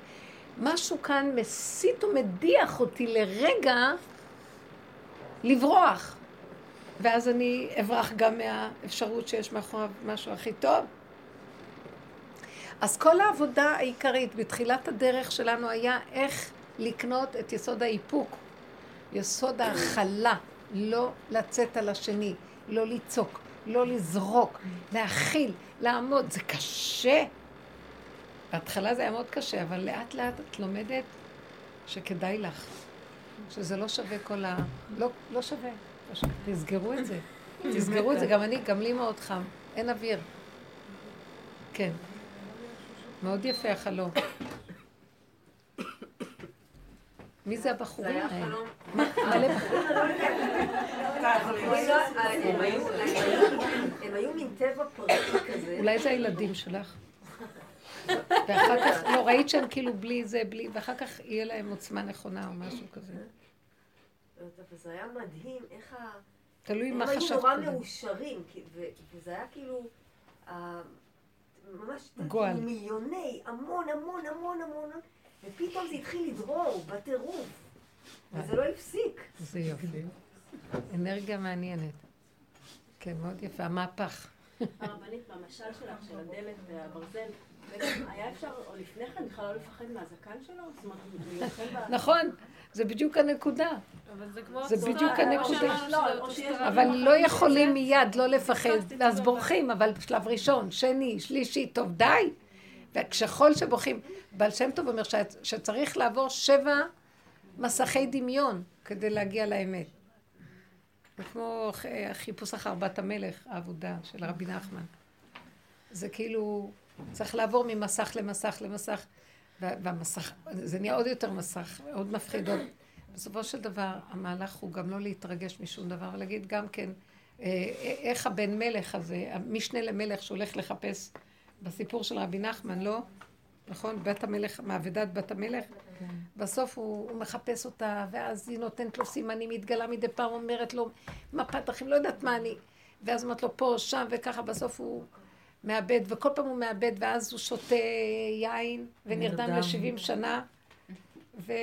משהו כאן מסית ומדיח אותי לרגע לברוח, ואז אני אברח גם מהאפשרות שיש מאחוריו משהו הכי טוב. אז כל העבודה העיקרית בתחילת הדרך שלנו היה איך לקנות את יסוד האיפוק, יסוד ההכלה, לא לצאת על השני, לא לצעוק, לא לזרוק, להכיל, לעמוד. זה קשה. בהתחלה זה היה מאוד קשה, אבל לאט לאט את לומדת שכדאי לך, שזה לא שווה כל ה... לא, לא שווה. לא שווה. תסגרו את זה. תסגרו את זה, גם אני, גם לי מאוד חם. אין אוויר. כן. מאוד יפה החלום. מי זה זה הבחורים האלה? מלא בחורים? הם היו- הם היו מין טבע פרטי כזה. אולי זה הילדים שלך? ואחר כך, לא, ראית שהם כאילו בלי זה, בלי, ואחר כך יהיה להם עוצמה נכונה או משהו כזה. וזה היה מדהים איך ה... תלוי הם מה היו חשבת נורא קודם. מאושרים, כי- ו- וזה היה כאילו... ממש גועל. מיליוני, המון המון המון המון, ופתאום זה התחיל לדרור בטירוף, וזה לא הפסיק. זה יופי. אנרגיה מעניינת. כן, מאוד יפה. המהפך. הרבנית, במשל שלך, של הדלת והברזל, היה אפשר, או לפני כן, בכלל לא לפחד מהזקן שלו? זאת אומרת, הוא יוכל ב... נכון, זה בדיוק הנקודה. אבל זה כמו... זה הצורה- בדיוק הנקודה. שאמרנו לא. אבל לא יכולים מיד לא לפחד, ואז זה בורחים, אבל בשלב ראשון, שני, שלישי, טוב, די. וכשכל שבורחים, בעל שם טוב אומר שצריך לעבור שבע מסכי דמיון כדי להגיע לאמת. זה כמו ח- חיפוש אחר בת המלך, העבודה של רבי נחמן. זה כאילו, צריך לעבור ממסך למסך למסך, והמסך, זה נהיה עוד יותר מסך, עוד מפחיד עוד. בסופו של דבר, המהלך הוא גם לא להתרגש משום דבר, ולהגיד גם כן, אה, איך הבן מלך הזה, המשנה למלך שהולך לחפש בסיפור של רבי נחמן, לא? נכון? בת המלך, מעבדת בת המלך. בסוף הוא, הוא מחפש אותה, ואז היא נותנת לו סימנים, היא מתגלה מדי פעם, אומרת לו, מפת אחים, לא יודעת מה אני. ואז אומרת לו פה, שם, וככה, בסוף הוא מאבד, וכל פעם הוא מאבד, ואז הוא שותה יין, ונרדם נרדם. ל-70 שנה, ו...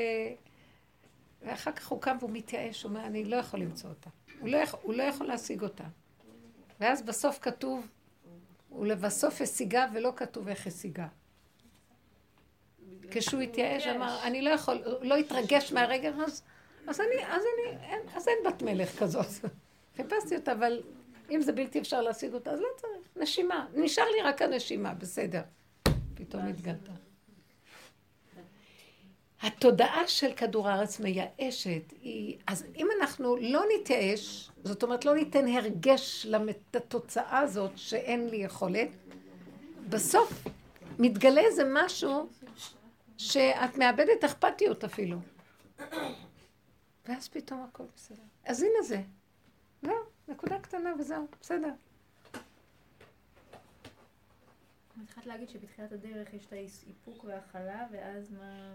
ואחר כך הוא קם והוא מתייאש, הוא אומר, אני לא יכול למצוא אותה. הוא לא יכול, הוא לא יכול להשיג אותה. ואז בסוף כתוב, ולבסוף השיגה, ולא כתוב איך השיגה. כשהוא התייאש, אמר, אני לא יכול, הוא לא התרגש מהרגע, אז, אז אני, אז אני, אין, אז אין בת מלך כזאת. חיפשתי אותה, אבל אם זה בלתי אפשר להשיג אותה, אז לא צריך. נשימה. נשאר לי רק הנשימה, בסדר. פתאום התגלתה. התודעה של כדור הארץ מייאשת, היא... אז אם אנחנו לא נתייאש, זאת אומרת לא ניתן הרגש לתוצאה הזאת שאין לי יכולת, בסוף מתגלה איזה משהו שאת מאבדת אכפתיות אפילו. ואז פתאום הכל בסדר. אז הנה זה. לא, נקודה קטנה וזהו, בסדר. התחלת להגיד שבתחילת הדרך יש את האיפוק והכלה, ואז מה...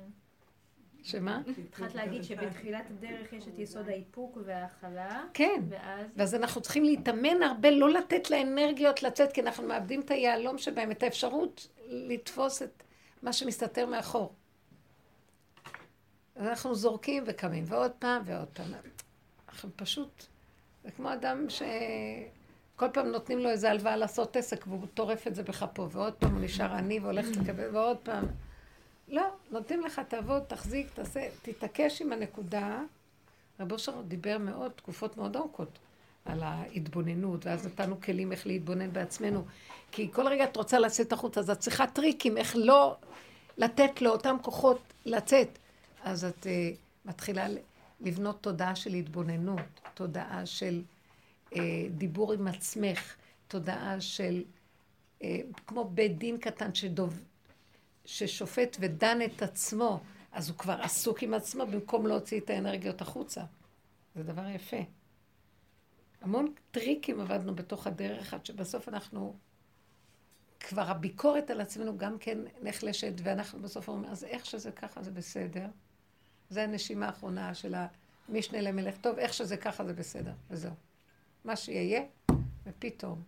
שמה? התחלת להגיד שבתחילת הדרך יש את יסוד האיפוק וההכלה, כן. ואז... ואז אנחנו צריכים להתאמן הרבה, לא לתת לאנרגיות לצאת, כי אנחנו מאבדים את היהלום שבהם, את האפשרות לתפוס את מה שמסתתר מאחור. אז אנחנו זורקים וקמים, ועוד פעם ועוד פעם. אנחנו פשוט, זה כמו אדם שכל פעם נותנים לו איזה הלוואה לעשות עסק, והוא טורף את זה בכפו, ועוד פעם הוא נשאר עני והולך לקבל, ועוד פעם. לא, נותנים לך, תעבוד, תחזיק, תעשה, תתעקש עם הנקודה. רב אושר דיבר מאוד, תקופות מאוד ארוכות, על ההתבוננות, ואז נתנו כלים איך להתבונן בעצמנו. כי כל רגע את רוצה לצאת החוצה, אז את צריכה טריקים איך לא לתת לאותם כוחות לצאת. אז את uh, מתחילה לבנות תודעה של התבוננות, תודעה של uh, דיבור עם עצמך, תודעה של, uh, כמו בית דין קטן שדוב, ששופט ודן את עצמו, אז הוא כבר עסוק עם עצמו במקום להוציא את האנרגיות החוצה. זה דבר יפה. המון טריקים עבדנו בתוך הדרך, עד שבסוף אנחנו, כבר הביקורת על עצמנו גם כן נחלשת, ואנחנו בסוף אומרים, אז איך שזה ככה זה בסדר. זה הנשימה האחרונה של המשנה למלך. טוב, איך שזה ככה זה בסדר, וזהו. מה שיהיה, ופתאום.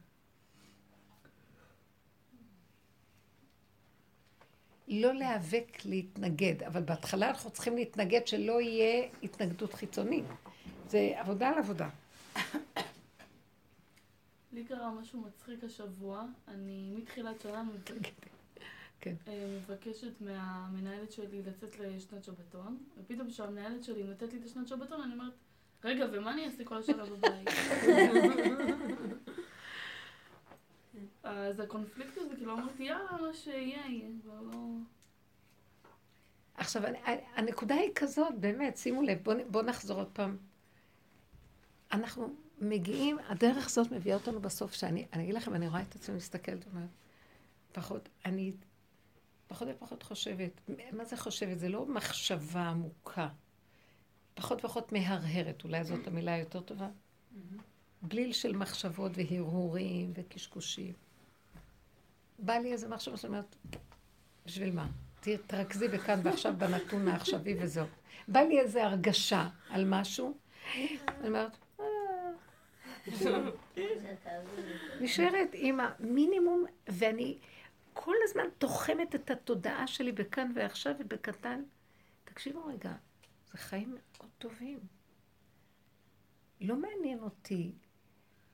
לא להיאבק להתנגד, אבל בהתחלה אנחנו צריכים להתנגד שלא יהיה התנגדות חיצונית. זה עבודה על עבודה. לי קרה משהו מצחיק השבוע, אני מתחילת שנה כן. אה, מבקשת מהמנהלת שלי לצאת לשנת שבתון, ופתאום כשהמנהלת שלי נותנת לי את השנת שבתון, אני אומרת, רגע, ומה אני אעשה כל השנה בבית? אז הקונפליקט הזה, כאילו אמרתי, יאללה, מה שיהיה, יהיה, כבר לא... עכשיו, הנקודה היא כזאת, באמת, שימו לב, בואו בוא נחזור עוד פעם. אנחנו מגיעים, הדרך הזאת מביאה אותנו בסוף, שאני אני אגיד לכם, אני רואה את עצמי מסתכלת ואומרת, פחות, אני פחות ופחות חושבת. מה זה חושבת? זה לא מחשבה עמוקה. פחות ופחות מהרהרת, אולי זאת המילה היותר טובה. בליל של מחשבות והרהורים וקשקושים. בא לי איזה מחשבה שאני אומרת, בשביל מה? ת- תרכזי בכאן ועכשיו בנתון העכשווי וזהו. בא לי איזה הרגשה על משהו, אני אומרת, "אה, נשארת עם המינימום, ואני כל הזמן תוחמת את התודעה שלי בכאן ועכשיו ובקטן. תקשיבו רגע, זה חיים מאוד טובים. לא מעניין אותי.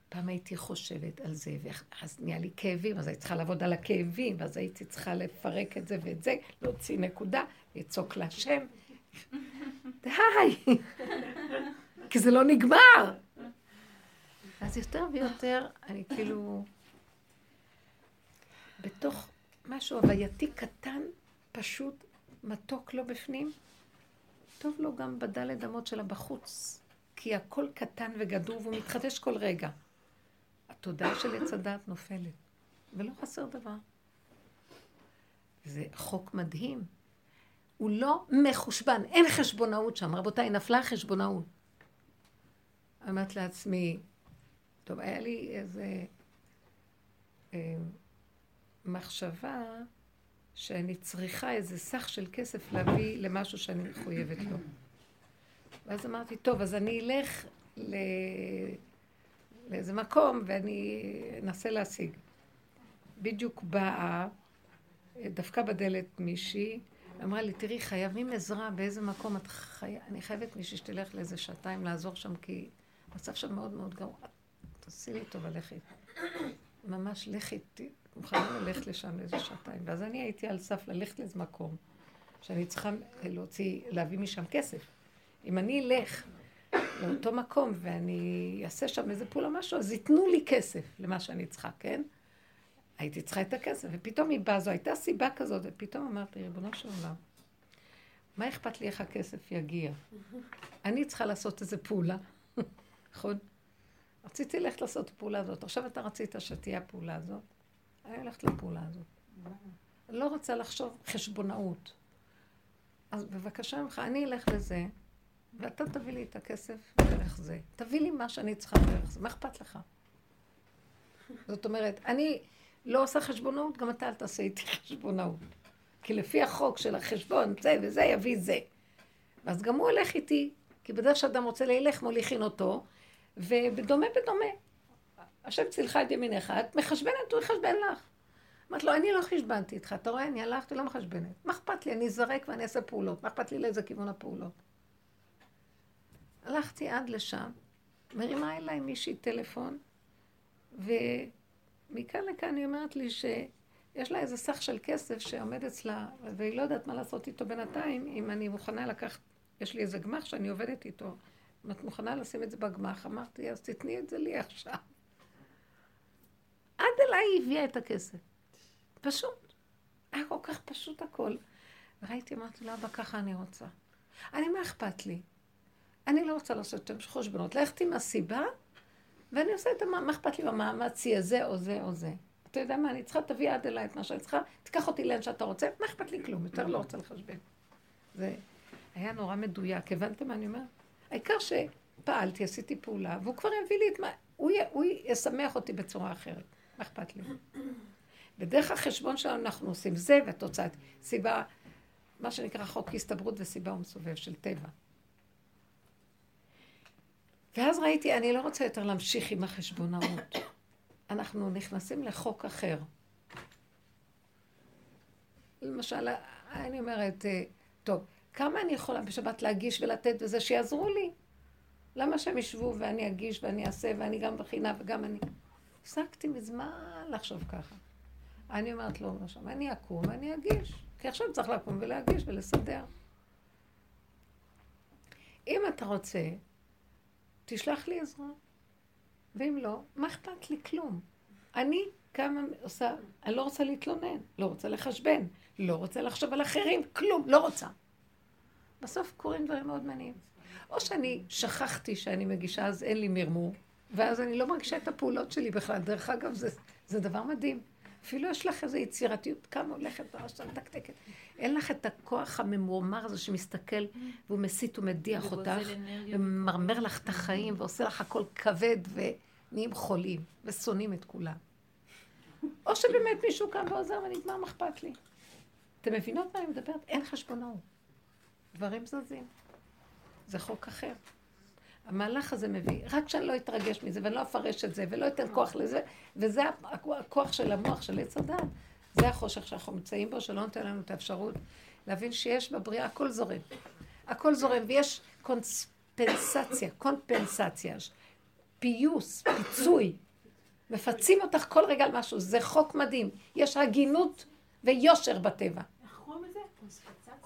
פעם הייתי חושבת על זה, ואז נהיה לי כאבים, אז הייתי צריכה לעבוד על הכאבים, ואז הייתי צריכה לפרק את זה ואת זה, להוציא נקודה, לצעוק להשם. די! כי זה לא נגמר. אז יותר ויותר אני כאילו בתוך משהו הווייתי קטן, פשוט, מתוק לו בפנים, טוב לו גם בדלת אמות שלה בחוץ, כי הכל קטן וגדול והוא מתחדש כל רגע. התודעה של עץ הדעת נופלת, ולא חסר דבר. זה חוק מדהים. הוא לא מחושבן, אין חשבונאות שם. רבותיי, נפלה החשבונאות. אמרת לעצמי, טוב, היה לי איזה אה, מחשבה שאני צריכה איזה סך של כסף להביא למשהו שאני מחויבת לו. ואז אמרתי, טוב, אז אני אלך ל... לאיזה מקום ואני אנסה להשיג. בדיוק באה, דפקה בדלת מישהי, אמרה לי, תראי, חייבים עזרה באיזה מקום, את חי... אני חייבת מישהי שתלך לאיזה שעתיים לעזור שם, כי המצב שם מאוד מאוד גרוע. תעשי לי טובה, לכי. ממש לכי, מוכנה ללכת לשם לאיזה שעתיים. ואז אני הייתי על סף ללכת לאיזה מקום, שאני צריכה להוציא, להביא משם כסף. אם אני אלך לאותו מקום ואני אעשה שם איזה פעולה משהו, אז ייתנו לי כסף למה שאני צריכה, כן? הייתי צריכה את הכסף, ופתאום היא באה, זו הייתה סיבה כזאת, ופתאום אמרתי, ריבונו של עולם, מה אכפת לי איך הכסף יגיע? אני צריכה לעשות איזה פעולה, נכון? רציתי ללכת לעשות את הפעולה הזאת. עכשיו אתה רצית שתהיה הפעולה הזאת, אני הולכת לפעולה הזאת. לא רוצה לחשוב חשבונאות. אז בבקשה ממך, אני אלך לזה, ואתה תביא לי את הכסף דרך זה. תביא לי מה שאני צריכה דרך זה, מה אכפת לך? זאת אומרת, אני לא עושה חשבונאות, גם אתה אל תעשה איתי חשבונאות. כי לפי החוק של החשבון, זה וזה יביא זה. ואז גם הוא הולך איתי, כי בדרך שאדם רוצה ללך, מוליכין אותו, ובדומה בדומה. השם צילך את ימיניך, את מחשבנת, הוא יחשבן לך. אמרת לו, אני לא חשבנתי איתך, אתה רואה, אני הלכתי, לא מחשבנת. מה אכפת לי? אני אזרק ואני אעשה פעולות. מה אכפת לי לאיזה כיוון הפעולות? הלכתי עד לשם, מרימה אליי מישהי טלפון, ומכאן לכאן היא אומרת לי שיש לה איזה סך של כסף שעומד אצלה, והיא לא יודעת מה לעשות איתו בינתיים, אם אני מוכנה לקחת, יש לי איזה גמח שאני עובדת איתו, אם את מוכנה לשים את זה בגמח, אמרתי, אז תתני את זה לי עכשיו. אליי היא הביאה את הכסף. פשוט. היה כל כך פשוט הכל. וראיתי, אמרתי לו, אבא, ככה אני רוצה. אני, מה אכפת לי? אני לא רוצה לעשות יותר חשבונות. עם הסיבה, ואני עושה את מה אכפת לי במאמץ יהיה זה או זה או זה. אתה יודע מה, אני צריכה, תביא עד אליי את מה שאני צריכה, תיקח אותי לאן שאתה רוצה, מה אכפת לי כלום, יותר לא רוצה לחשבן. זה היה נורא מדויק, הבנתם מה אני אומרת? העיקר שפעלתי, עשיתי פעולה, והוא כבר יביא לי את מה... הוא, י... הוא ישמח אותי בצורה אחרת. מה אכפת לי? בדרך החשבון שלנו אנחנו עושים זה והתוצאה, סיבה, מה שנקרא חוק הסתברות וסיבה ומסובב של טבע. ואז ראיתי, אני לא רוצה יותר להמשיך עם החשבונאות. אנחנו נכנסים לחוק אחר. למשל, אני אומרת, אה, טוב, כמה אני יכולה בשבת להגיש ולתת וזה שיעזרו לי? למה שהם ישבו ואני אגיש ואני אעשה ואני גם בחינה וגם אני... הפסקתי מזמן לחשוב ככה. אני אומרת לו, לא, אני אקום ואני אגיש. כי עכשיו צריך לקום ולהגיש ולסדר. אם אתה רוצה, תשלח לי עזרה. ואם לא, מה אכפת לי? כלום. אני כמה עושה, אני לא רוצה להתלונן, לא רוצה לחשבן, לא רוצה לחשוב על אחרים, כלום, לא רוצה. בסוף קורים דברים מאוד מעניינים. או שאני שכחתי שאני מגישה, אז אין לי מרמור, ואז אני לא מרגישה את הפעולות שלי בכלל. דרך אגב, זה, זה דבר מדהים. אפילו יש לך איזו יצירתיות, כמה הולכת ברשת מתקתקת. אין לך את הכוח הממורמר הזה שמסתכל והוא מסית ומדיח אותך, וממרמר לך את החיים, ועושה לך הכל כבד, ונהיים חולים, ושונאים את כולם. או שבאמת מישהו קם ועוזר ונגמר, מה אכפת לי? אתם מבינות מה אני מדברת? אין חשבונאות. דברים זזים. זה חוק אחר. המהלך הזה מביא, רק שאני לא אתרגש מזה ואני לא אפרש את זה ולא אתן כוח לזה, וזה הכוח של המוח של עץ הדת. זה החושך שאנחנו נמצאים בו, שלא נותן לנו את האפשרות להבין שיש בבריאה הכל זורם. הכל זורם, ויש קונספנסציה, קומפנסציה, פיוס, פיצוי. מפצים אותך כל רגע על משהו, זה חוק מדהים. יש הגינות ויושר בטבע. איך קוראים לזה?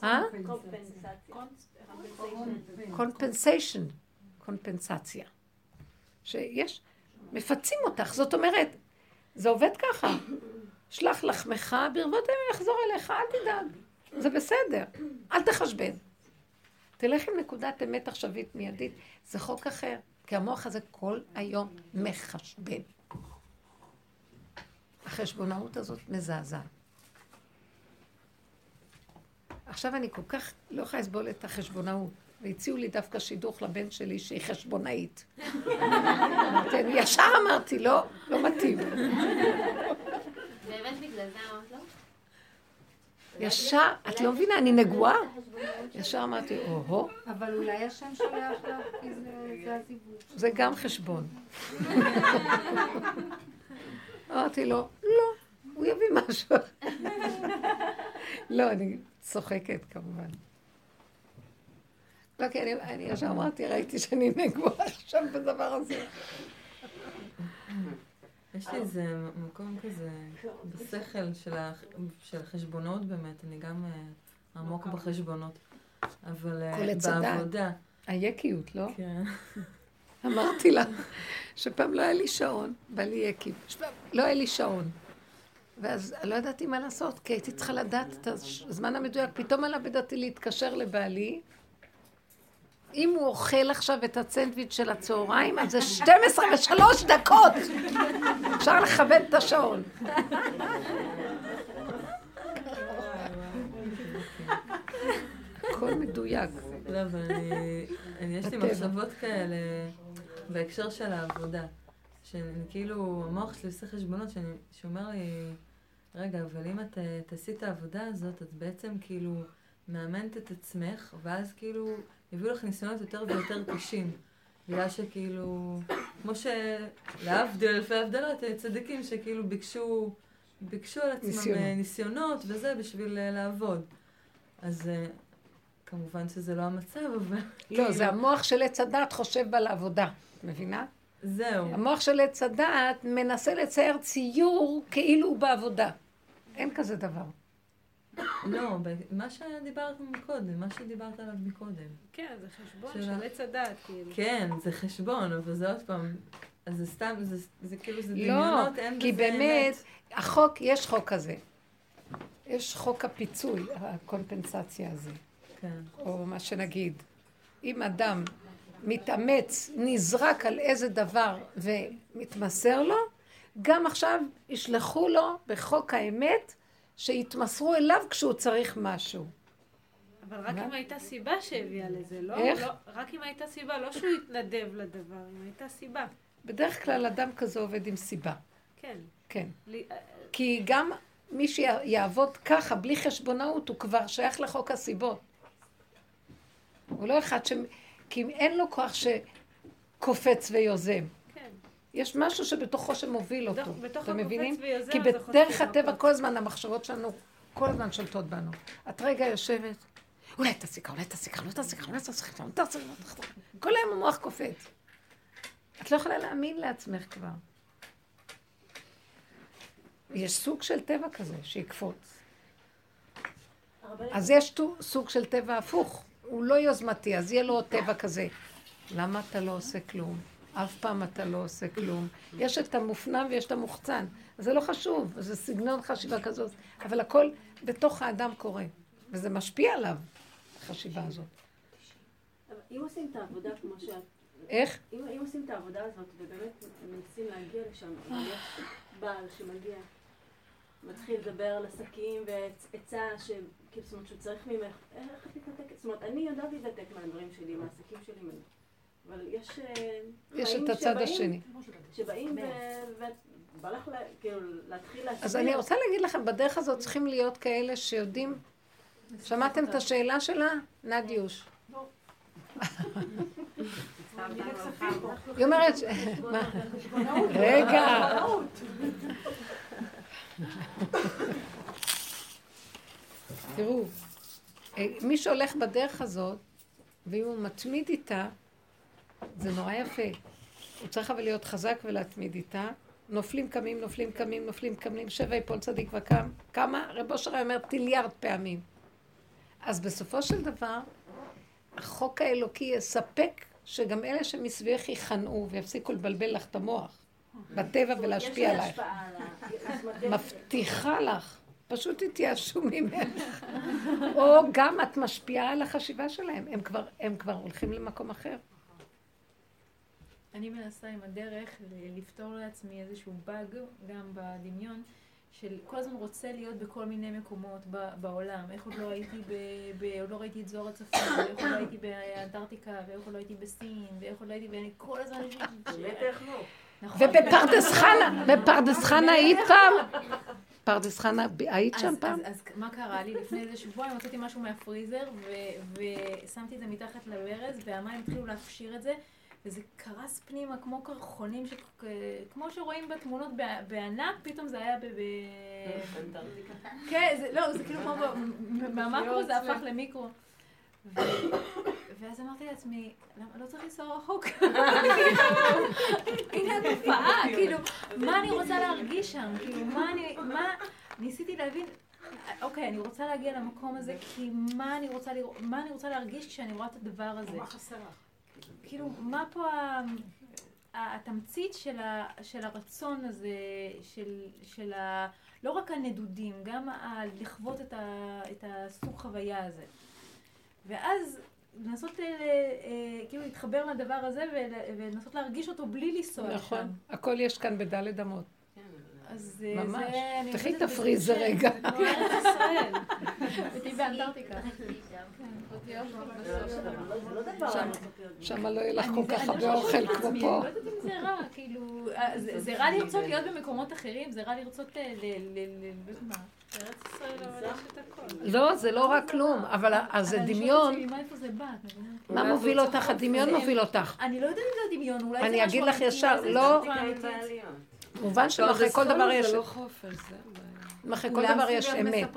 אה? קומפנסציה. קומפנסיישן, קומפנסציה. שיש, מפצים אותך, זאת אומרת, זה עובד ככה. שלח לחמך, ברבות הימים יחזור אליך, אל תדאג, זה בסדר, אל תחשבן. תלך עם נקודת אמת עכשווית מיידית, זה חוק אחר, כי המוח הזה כל היום מחשבן. החשבונאות הזאת מזעזעת. עכשיו אני כל כך לא יכולה לסבול את החשבונאות. והציעו לי דווקא שידוך לבן שלי שהיא חשבונאית. אמרתי, אני ישר אמרתי, לא, לא מתאים. באמת בגלל זה אמרת לו? ישר, את לא מבינה, אני נגועה. ישר אמרתי, או-הו, אבל אולי השם שולח לך, כי זה- זה הזיווג. זה גם חשבון. אמרתי לו, לא, הוא יביא משהו. לא, אני צוחקת כמובן. לא, כי אני, ישר אמרתי, ראיתי שאני נגועה עכשיו בדבר הזה. יש לי איזה מקום כזה בשכל של, החשבונות באמת, אני גם אה, עמוק בחשבונות. אבל אה. בעבודה, היקיות, לא? כן. אמרתי לה שפעם לא היה לי שעון, בא לי יקי. לא היה לי שעון. ואז לא ידעתי מה לעשות, כי הייתי צריכה לדעת את הזמן המדויק. פתאום עלה בדעתי להתקשר לבעלי. אם הוא אוכל עכשיו את הסנדוויץ' של הצהריים, אז זה 12 ושלוש דקות. אפשר לכבד את השעון. הכל מדויק. לא, אבל אני, יש לי. מחשבות כאלה בהקשר של העבודה. שאני כאילו, המוח שלי עושה חשבונות, שאני, שאומר לי, רגע, אבל אם את אה, תעשי את העבודה הזאת, את בעצם כאילו מאמנת את עצמך, ואז כאילו יביאו לך ניסיונות יותר ויותר קשים. בגלל שכאילו, כמו שלהבדיל אלפי הבדלות, אה, צדיקים שכאילו ביקשו, ביקשו על עצמם ניסיונות. ניסיונות, ניסיונות וזה בשביל אה, לעבוד. אז אה, כמובן שזה לא המצב, אבל לא, זה המוח של עץ הדת חושב על העבודה. מבינה? זהו. המוח של עץ הדעת מנסה לצייר ציור כאילו הוא בעבודה. אין כזה דבר. לא, מה שדיברת מקודם, מה שדיברת עליו מקודם. כן, זה חשבון של עץ הדת, כאילו. כן, זה חשבון, אבל זה עוד פעם, אז זה סתם, זה, זה כאילו, זה לא, דמיונות, אין כי בזה באמת, אמת. החוק, יש חוק כזה. יש חוק הפיצוי, הקומפנסציה הזה. כן. או מה שנגיד, אם אדם מתאמץ, נזרק על איזה דבר ומתמסר לו, גם עכשיו ישלחו לו בחוק האמת שיתמסרו אליו כשהוא צריך משהו. אבל רק? אם הייתה סיבה שהביאה לזה, לא? איך? לא- רק אם הייתה סיבה, לא שהוא התנדב לדבר, אם הייתה סיבה. בדרך כלל אדם כזה עובד עם סיבה. כן. כן. לי- כי גם מי שיעבוד ככה, בלי חשבונאות, הוא כבר שייך לחוק הסיבות. הוא לא אחד ש... כי אם אין לו כוח שקופץ ויוזם. יש משהו שבתוכו שמוביל אותו. אתם מבינים? כי בדרך הטבע. כל הזמן המחשבות שלנו, כל הזמן שולטות בנו. את רגע יושבת, אולי תעשי ככה, אולי תעשי ככה, אולי תעשי ככה, אולי תעשי ככה, אולי תעשי ככה. כל היום המוח קופץ. את לא יכולה להאמין לעצמך כבר. יש סוג של טבע כזה שיקפוץ. אז יש סוג של טבע הפוך. הוא לא יוזמתי, אז יהיה לו טבע כזה. למה אתה לא עושה כלום? אף פעם אתה לא עושה כלום. יש את המופנם ויש את המוחצן. זה לא חשוב, זה סגנון חשיבה כזאת, אבל הכל בתוך האדם קורה, וזה משפיע עליו, החשיבה הזאת. אם עושים את העבודה כמו שאת... איך? אם, אם עושים את העבודה הזאת ובאמת מנסים להגיע לשם, יש בעל שמגיע, מתחיל לדבר על עסקים ועצה, שכאילו, זאת אומרת, שהוא צריך ממך, איך את מתנתקת? זאת אומרת, אני יודעת להתנתק מהדברים שלי, מהעסקים שלי, אבל יש אה, יש את הצד שבאים- השני. שבאים ו- ובא לך כאילו להתחיל להסביר. אז אני רוצה להגיד לכם, בדרך הזאת צריכים להיות כאלה שיודעים... שמעתם את השאלה שלה? נדיוש. היא אומרת... רגע. תראו, אה, מי שהולך בדרך הזאת, ואם הוא מתמיד איתה, זה נורא יפה. הוא צריך אבל להיות חזק ולהתמיד איתה. נופלים קמים, נופלים קמים, נופלים קמים, שבע יפול צדיק וקם. כמה? רב אושר היה אומר טליארד פעמים. אז בסופו של דבר, החוק האלוקי יספק שגם אלה שמסביבך ייכנעו ויפסיקו לבלבל לך את המוח בטבע ולהשפיע עלייך. מבטיחה לך, פשוט תתייאשו ממך. או גם את משפיעה על החשיבה שלהם, הם כבר, הם כבר הולכים למקום אחר. אני מנסה עם הדרך לפתור לעצמי איזשהו באג, גם בדמיון, של כל הזמן רוצה להיות בכל מיני מקומות ב- בעולם. איך עוד לא הייתי ב... ב... עוד לא ראיתי את זוהר הצפון, ואיך עוד לא הייתי באנטארקטיקה, ואיך עוד לא הייתי בסין, ואיך עוד לא הייתי... ואני כל הזמן... באמת איך לא? נכון. ובפרדס חנה, בפרדס חנה היית פעם? פרדס חנה, היית שם פעם? אז, מה קרה לי? לפני איזה שבועיים הוצאתי משהו מהפריזר ושמתי את זה מתחת לברז והמים התחילו להפשיר את זה וזה קרס פנימה כמו קרחונים, ש... כמו שרואים בתמונות בענק, פתאום זה היה ב... כן, זה, לא, זה כאילו כמו, ב- מהמקרו זה הפך למיקרו. ואז אמרתי לעצמי, למה לא צריך לנסוע רחוק? הנה התופעה, כאילו, מה אני רוצה להרגיש שם? כאילו, מה אני, מה, ניסיתי להבין, אוקיי, אני רוצה להגיע למקום הזה, כי מה אני רוצה להרגיש כשאני רואה את הדבר הזה? מה חסר לך? כאילו, מה פה התמצית של, ה, של הרצון הזה, של, של ה... לא רק הנדודים, גם ה, לחוות את, ה, את הסוג חוויה הזה. ואז לנסות אה, אה, כאילו להתחבר לדבר הזה ול- ולנסות להרגיש אותו בלי לנסוע לשם. נכון, הכל יש כאן בדלת אמות. אז אה, ממש. תפתחי את הפריזר ש- רגע. כמו ארץ ישראל. הייתי באנטארקטיקה. לא שם- לא יהיה לך אני- כל זה- כך אני הרבה אוכל כמו פה. אני לא יודעת אם זה רע, כאילו, אה, זה רע לרצות להיות במקומות אחרים, זה רע לרצות אה, ל... ל- ל- לא. לא, זה לא רק כלום, אבל אז זה אני דמיון. מה מוביל אותך? הדמיון מוביל אותך. אני לא יודעת אם זה דמיון, אולי זה אני משהו אגיד לך ישר, אולי לא-. מובן שמאחורי כל דבר יש... זה לא חופש, זה הבעיה. מאחורי כל דבר יש כולם אמת.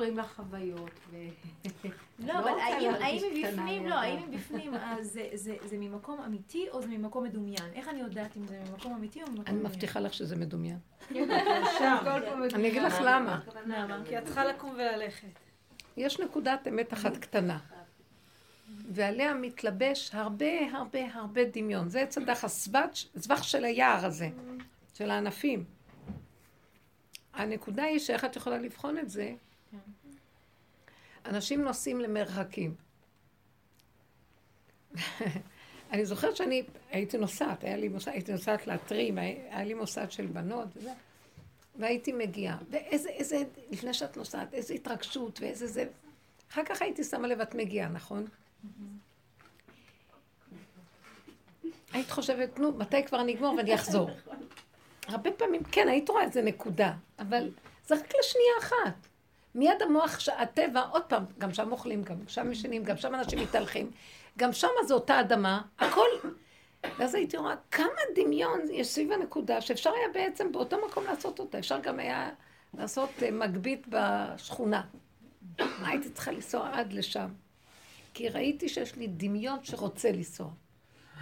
לא, לא אבל האם מבפנים. לא, האם מבפנים, אז זה- זה זה ממקום אמיתי או זה ממקום מדומיין? איך אני יודעת אם זה ממקום אמיתי או ממקום אני מדומיין? מבטיחה לך שזה מדומיין. אני אגיד לך למה. למה? כי את צריכה לקום וללכת. יש נקודת אמת אחת קטנה, ועליה מתלבש הרבה הרבה הרבה דמיון. זה עץ הדח הסבך של היער הזה, של הענפים. הנקודה היא שאיך את יכולה לבחון את זה? אנשים נוסעים למרחקים. אני זוכרת שאני הייתי נוסעת, היה לי מוסד, הייתי נוסעת להתרים, היה לי מוסד של בנות וזה, והייתי מגיעה. ואיזה, איזה, לפני שאת נוסעת, איזה התרגשות ואיזה זה. אחר כך הייתי שמה לב, את מגיעה, נכון? היית חושבת, נו, מתי כבר נגמור ואני אחזור. הרבה פעמים, כן, היית רואה איזה נקודה, אבל זה רק לשנייה אחת. מיד המוח, הטבע, עוד פעם, גם שם אוכלים, גם שם ישנים, גם שם אנשים מתהלכים, גם שם זו אותה אדמה, הכל. ואז הייתי רואה כמה דמיון יש סביב הנקודה, שאפשר היה בעצם באותו מקום לעשות אותה. אפשר גם היה לעשות אה, מגבית בשכונה. הייתי צריכה לנסוע עד לשם. כי ראיתי שיש לי דמיון שרוצה לנסוע.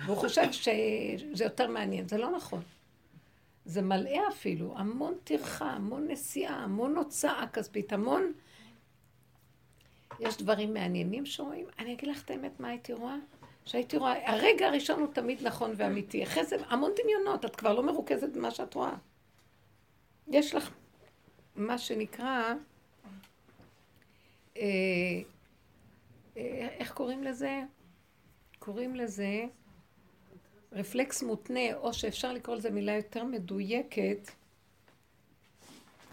והוא חושב שזה יותר מעניין. זה לא נכון. זה מלאה אפילו, המון טרחה, המון נסיעה, המון הוצאה כספית, המון... יש דברים מעניינים שרואים. אני אגיד לך את האמת, מה הייתי רואה? שהייתי רואה, הרגע הראשון הוא תמיד נכון ואמיתי. אחרי זה המון דמיונות, את כבר לא מרוכזת במה שאת רואה. יש לך מה שנקרא, אה, אה, איך קוראים לזה? קוראים לזה רפלקס מותנה, או שאפשר לקרוא לזה מילה יותר מדויקת.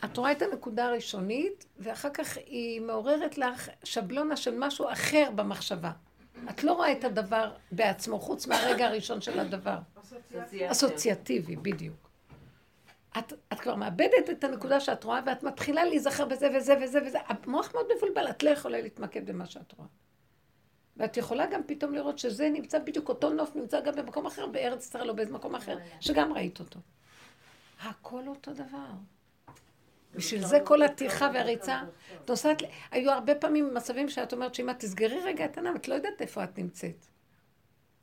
את רואה את הנקודה הראשונית, ואחר כך היא מעוררת לך שבלונה של משהו אחר במחשבה. את לא רואה את הדבר בעצמו, חוץ מהרגע הראשון של הדבר. אסוציאטיבי, בדיוק. את, את כבר מאבדת את הנקודה שאת רואה, ואת מתחילה להיזכר בזה וזה וזה וזה. המוח מאוד מבולבל, את לא יכולה להתמקד במה שאת רואה. ואת יכולה גם פתאום לראות שזה נמצא בדיוק, אותו נוף נמצא גם במקום אחר, בארץ ישראל או באיזה מקום אחר, שגם ראית אותו. הכל אותו דבר. בשביל זה כל הטרחה והריצה. את נוסעת, ל- היו הרבה פעמים מצבים שאת אומרת שאם את תסגרי רגע את העיניים, את לא יודעת איפה את נמצאת.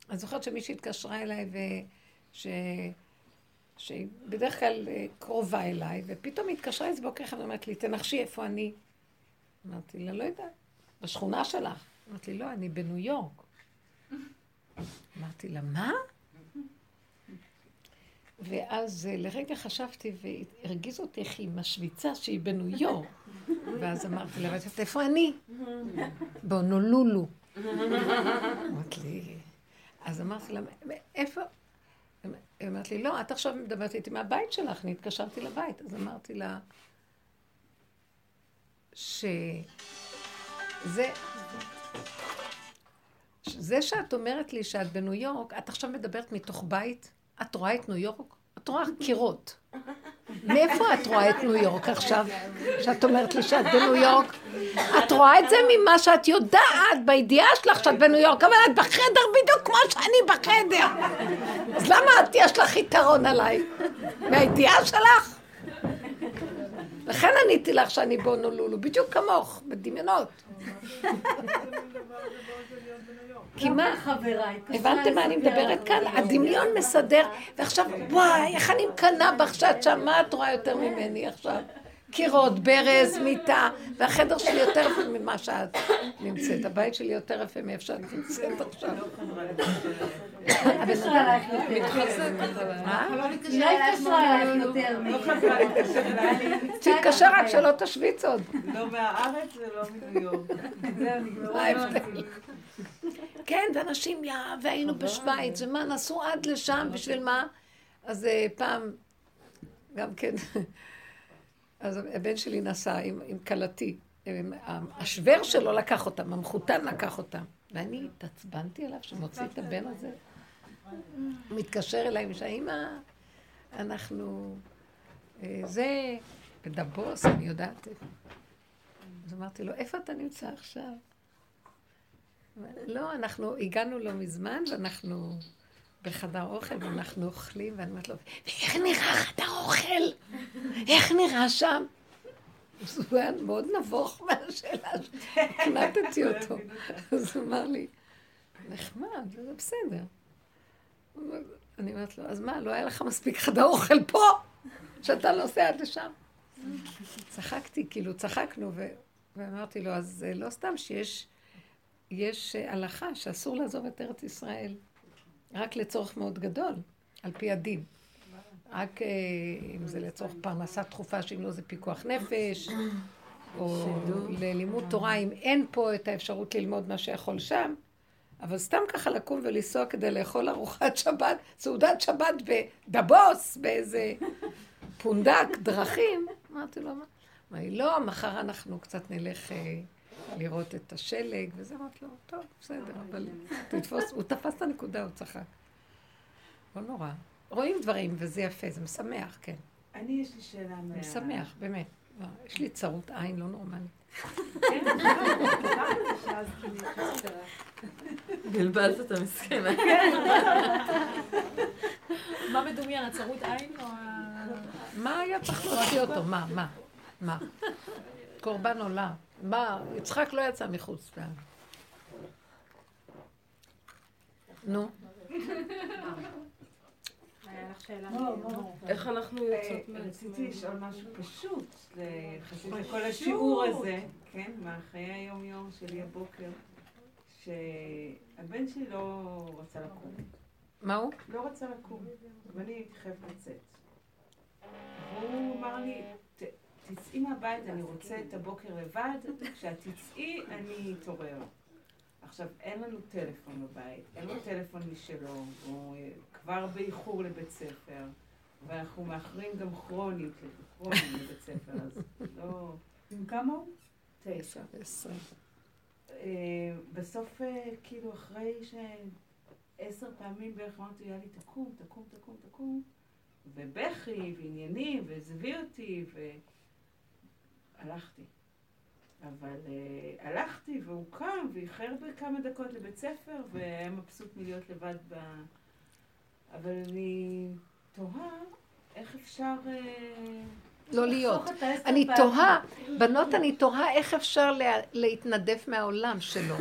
אני זוכרת שמישהי התקשרה אליי, וש... שהיא בדרך כלל אה, קרובה אליי, ופתאום היא התקשרה איזה בוקר אחד ואומרת לי, תנחשי איפה אני. אמרתי לה, לא יודעת, בשכונה שלך. אמרתי, לא, אני בניו יורק. אמרתי לה, מה? ואז אה, לרגע חשבתי, והרגיז אותי איך היא משוויצה שהיא בניו יורק. ואז אמרתי לה, ואת איפה אני? בהונולולו. אמרת לי, אז אמרתי לה, איפה? היא אומרת לי, לא, את עכשיו מדברת איתי מהבית שלך, אני התקשרתי לבית. אז אמרתי לה, שזה... זה שאת אומרת לי שאת בניו יורק, את עכשיו מדברת מתוך בית? את רואה את ניו יורק? את רואה קירות. מאיפה את רואה את ניו יורק עכשיו, שאת אומרת לי שאת בניו יורק? את רואה את זה ממה שאת יודעת, בידיעה שלך שאת בניו יורק, אבל את בחדר בדיוק כמו שאני בחדר. אז למה את יש לך יתרון עליי? מהידיעה שלך? לכן עניתי לך שאני בהונולולו, בדיוק כמוך, בדמיונות. כי מה, הבנתם מה אני מדברת כאן? הדמיון מסדר, ועכשיו, וואי, איך אני מקנאה בך שאת שם, מה את רואה יותר ממני עכשיו? קירות, ברז, מיטה, והחדר שלי יותר יפה ממה שאת נמצאת. הבית שלי יותר יפה מאיפה שאת נמצאת עכשיו. היא לא התקשרה אלייך יותר. תתקשר רק שלא תשוויץ עוד. לא מהארץ ולא מניו יורק. כן, ואנשים, יא, והיינו בשוויץ, ומה, נסעו עד לשם, בשביל מה? אז אה, פעם, גם כן, אז הבן שלי נסע עם, עם כלתי, עם- השוור שלו לקח אותם, המחותן לקח אותם, ואני התעצבנתי עליו שמוציא את הבן הזה. הוא מתקשר אליי, משם, אמא, אנחנו, אה, זה, בדבוס, אני יודעת. אז אמרתי לו, איפה אתה נמצא עכשיו? לא, אנחנו הגענו לא מזמן, ואנחנו בחדר אוכל, ואנחנו אוכלים, ואני אומרת לו, ואיך נראה חדר אוכל? איך נראה שם? אז הוא היה מאוד נבוך מהשאלה שהקנטתי אותו. אז הוא אמר לי, נחמד, זה בסדר. אני אומרת לו, אז מה, לא היה לך מספיק חדר אוכל פה, שאתה נוסע עד לשם? צחקתי, כאילו, צחקנו. ואמרתי לו, אז אה, לא סתם שיש יש אה, הלכה שאסור לעזוב את ארץ ישראל, רק לצורך מאוד גדול, על פי הדין. רק אה, אם זה לצורך פרנסה דחופה, שאם לא זה פיקוח נפש, או ללימוד תורה, אם אין פה את האפשרות ללמוד מה שיכול שם, אבל סתם ככה לקום ולנסוע כדי לאכול ארוחת שבת, סעודת שבת בדבוס, באיזה פונדק, דרכים. אמרתי לו, מה? אמר לי, לא, מחר אנחנו קצת נלך אה, לראות את השלג, וזה אמרתי לו, טוב, בסדר, אבל תתפוס, הוא תפס את הנקודה, הוא צחק. לא נורא. רואים דברים, וזה יפה, זה משמח, כן. אני, יש לי שאלה מה... משמח, באמת. לא, יש לי צרות עין לא נורמלית. כן, אליו. בלבלת את המסכנה. מה מדומיין, הצרות עין או ה... מה היה צריך להוציא אותו? מה, מה, מה? קורבן עולה. מה, יצחק לא יצא מחוץ ל... נו? לא, לא. איך אנחנו אה, יוצאות רציתי לשאול משהו פשוט, יחסית לכל השיעור הזה, כן, מהחיי היום-יום שלי הבוקר, שהבן שלי לא רצה לקום. מה הוא? לא רצה לקום, ואני הייתי חייבת לצאת. והוא אמר לי, "ת- תצאי מהבית, אני רוצה את הבוקר לבד, כשאת תצאי אני אתעורר. עכשיו, אין לנו טלפון בבית, אין לו טלפון משלו, הוא אה, כבר באיחור לבית ספר, ואנחנו מאחרים גם כרונית, כרונית לבית ספר, אז לא... עם כמה הוא? תשע. אה, בסוף, אה, כאילו, אחרי שעשר פעמים בערך אמרתי, יאללה, תקום, תקום, תקום, תקום, ובכי, ועניינים, ועזבי אותי, והלכתי. אבל uh, הלכתי, והוא קם, ואיחר בכמה דקות לבית ספר, והיה מבסוט מלהיות לבד ב... אבל אני תוהה איך אפשר... Uh, לא להיות. אני. תוהה, בנות, אני תוהה איך אפשר לה- להתנדף מהעולם שלו.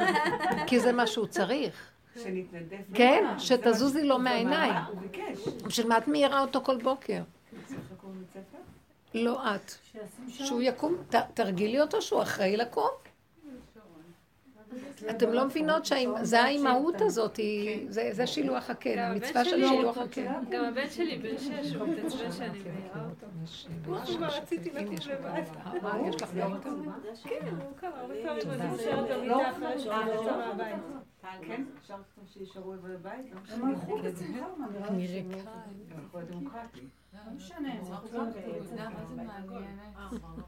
כי זה מה שהוא צריך. שנתנדף. כן, מהעולם. שתזוזי זה לו מהעיניים. הוא ביקש. בשביל מה את מעירה אותו כל בוקר? צריך לקום לבית ספר? לא את. שהוא יקום, ת- תרגילי אותו שהוא אחראי לקום. אתם לא מבינות שזה האימהות הזאת, זה זה שילוח הקן, המצווה של שילוח הקן. גם הבן שלי בן שש, הוא מתעצבן שאני מעירה אותו. כבר רציתי לקום לבד. אה, יש לך גם? כן, הוא קם הרבה פעמים. אני נשארת במיטה אחרי שהוא יצא מהבית. כן? אפשר שישארו בבית? לא הם הלכו מה נראה לי נראה שהם- הם הלכו הדמוקרטי. לא משנה, הם הלכו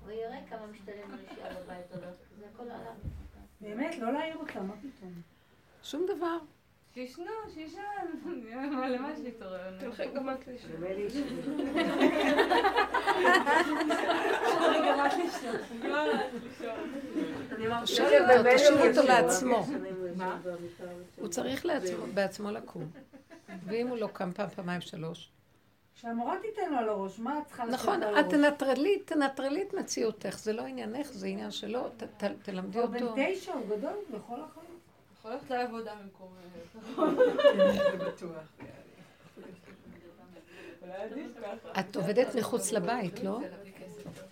הוא יראה כמה משתלם להישאר בבית או לא. זה הכל עליו. באמת, לא להעיר אותם, מה פתאום? שום דבר. שישנו, שישן. מה למה שיתעורר? תלכי גם את לישון. כבר את לישון. תשאירי אותו, לעצמו. מה? הוא צריך בעצמו לקום. ואם הוא לא קם פעם, פעמיים, שלוש. שהמורה תיתן לו על הראש, מה את צריכה נכון, על את הראש? תנטרלי, תנטרלי את מציאותך, זה לא עניינך, זה עניין שלו, ת- ת- תלמדי הוא בן אותו. תשע, הוא גדול, הוא יכול לחיות. יכול ללכת לעבודה במקום... עדיף ככה. את עובדת מחוץ לבית, לא?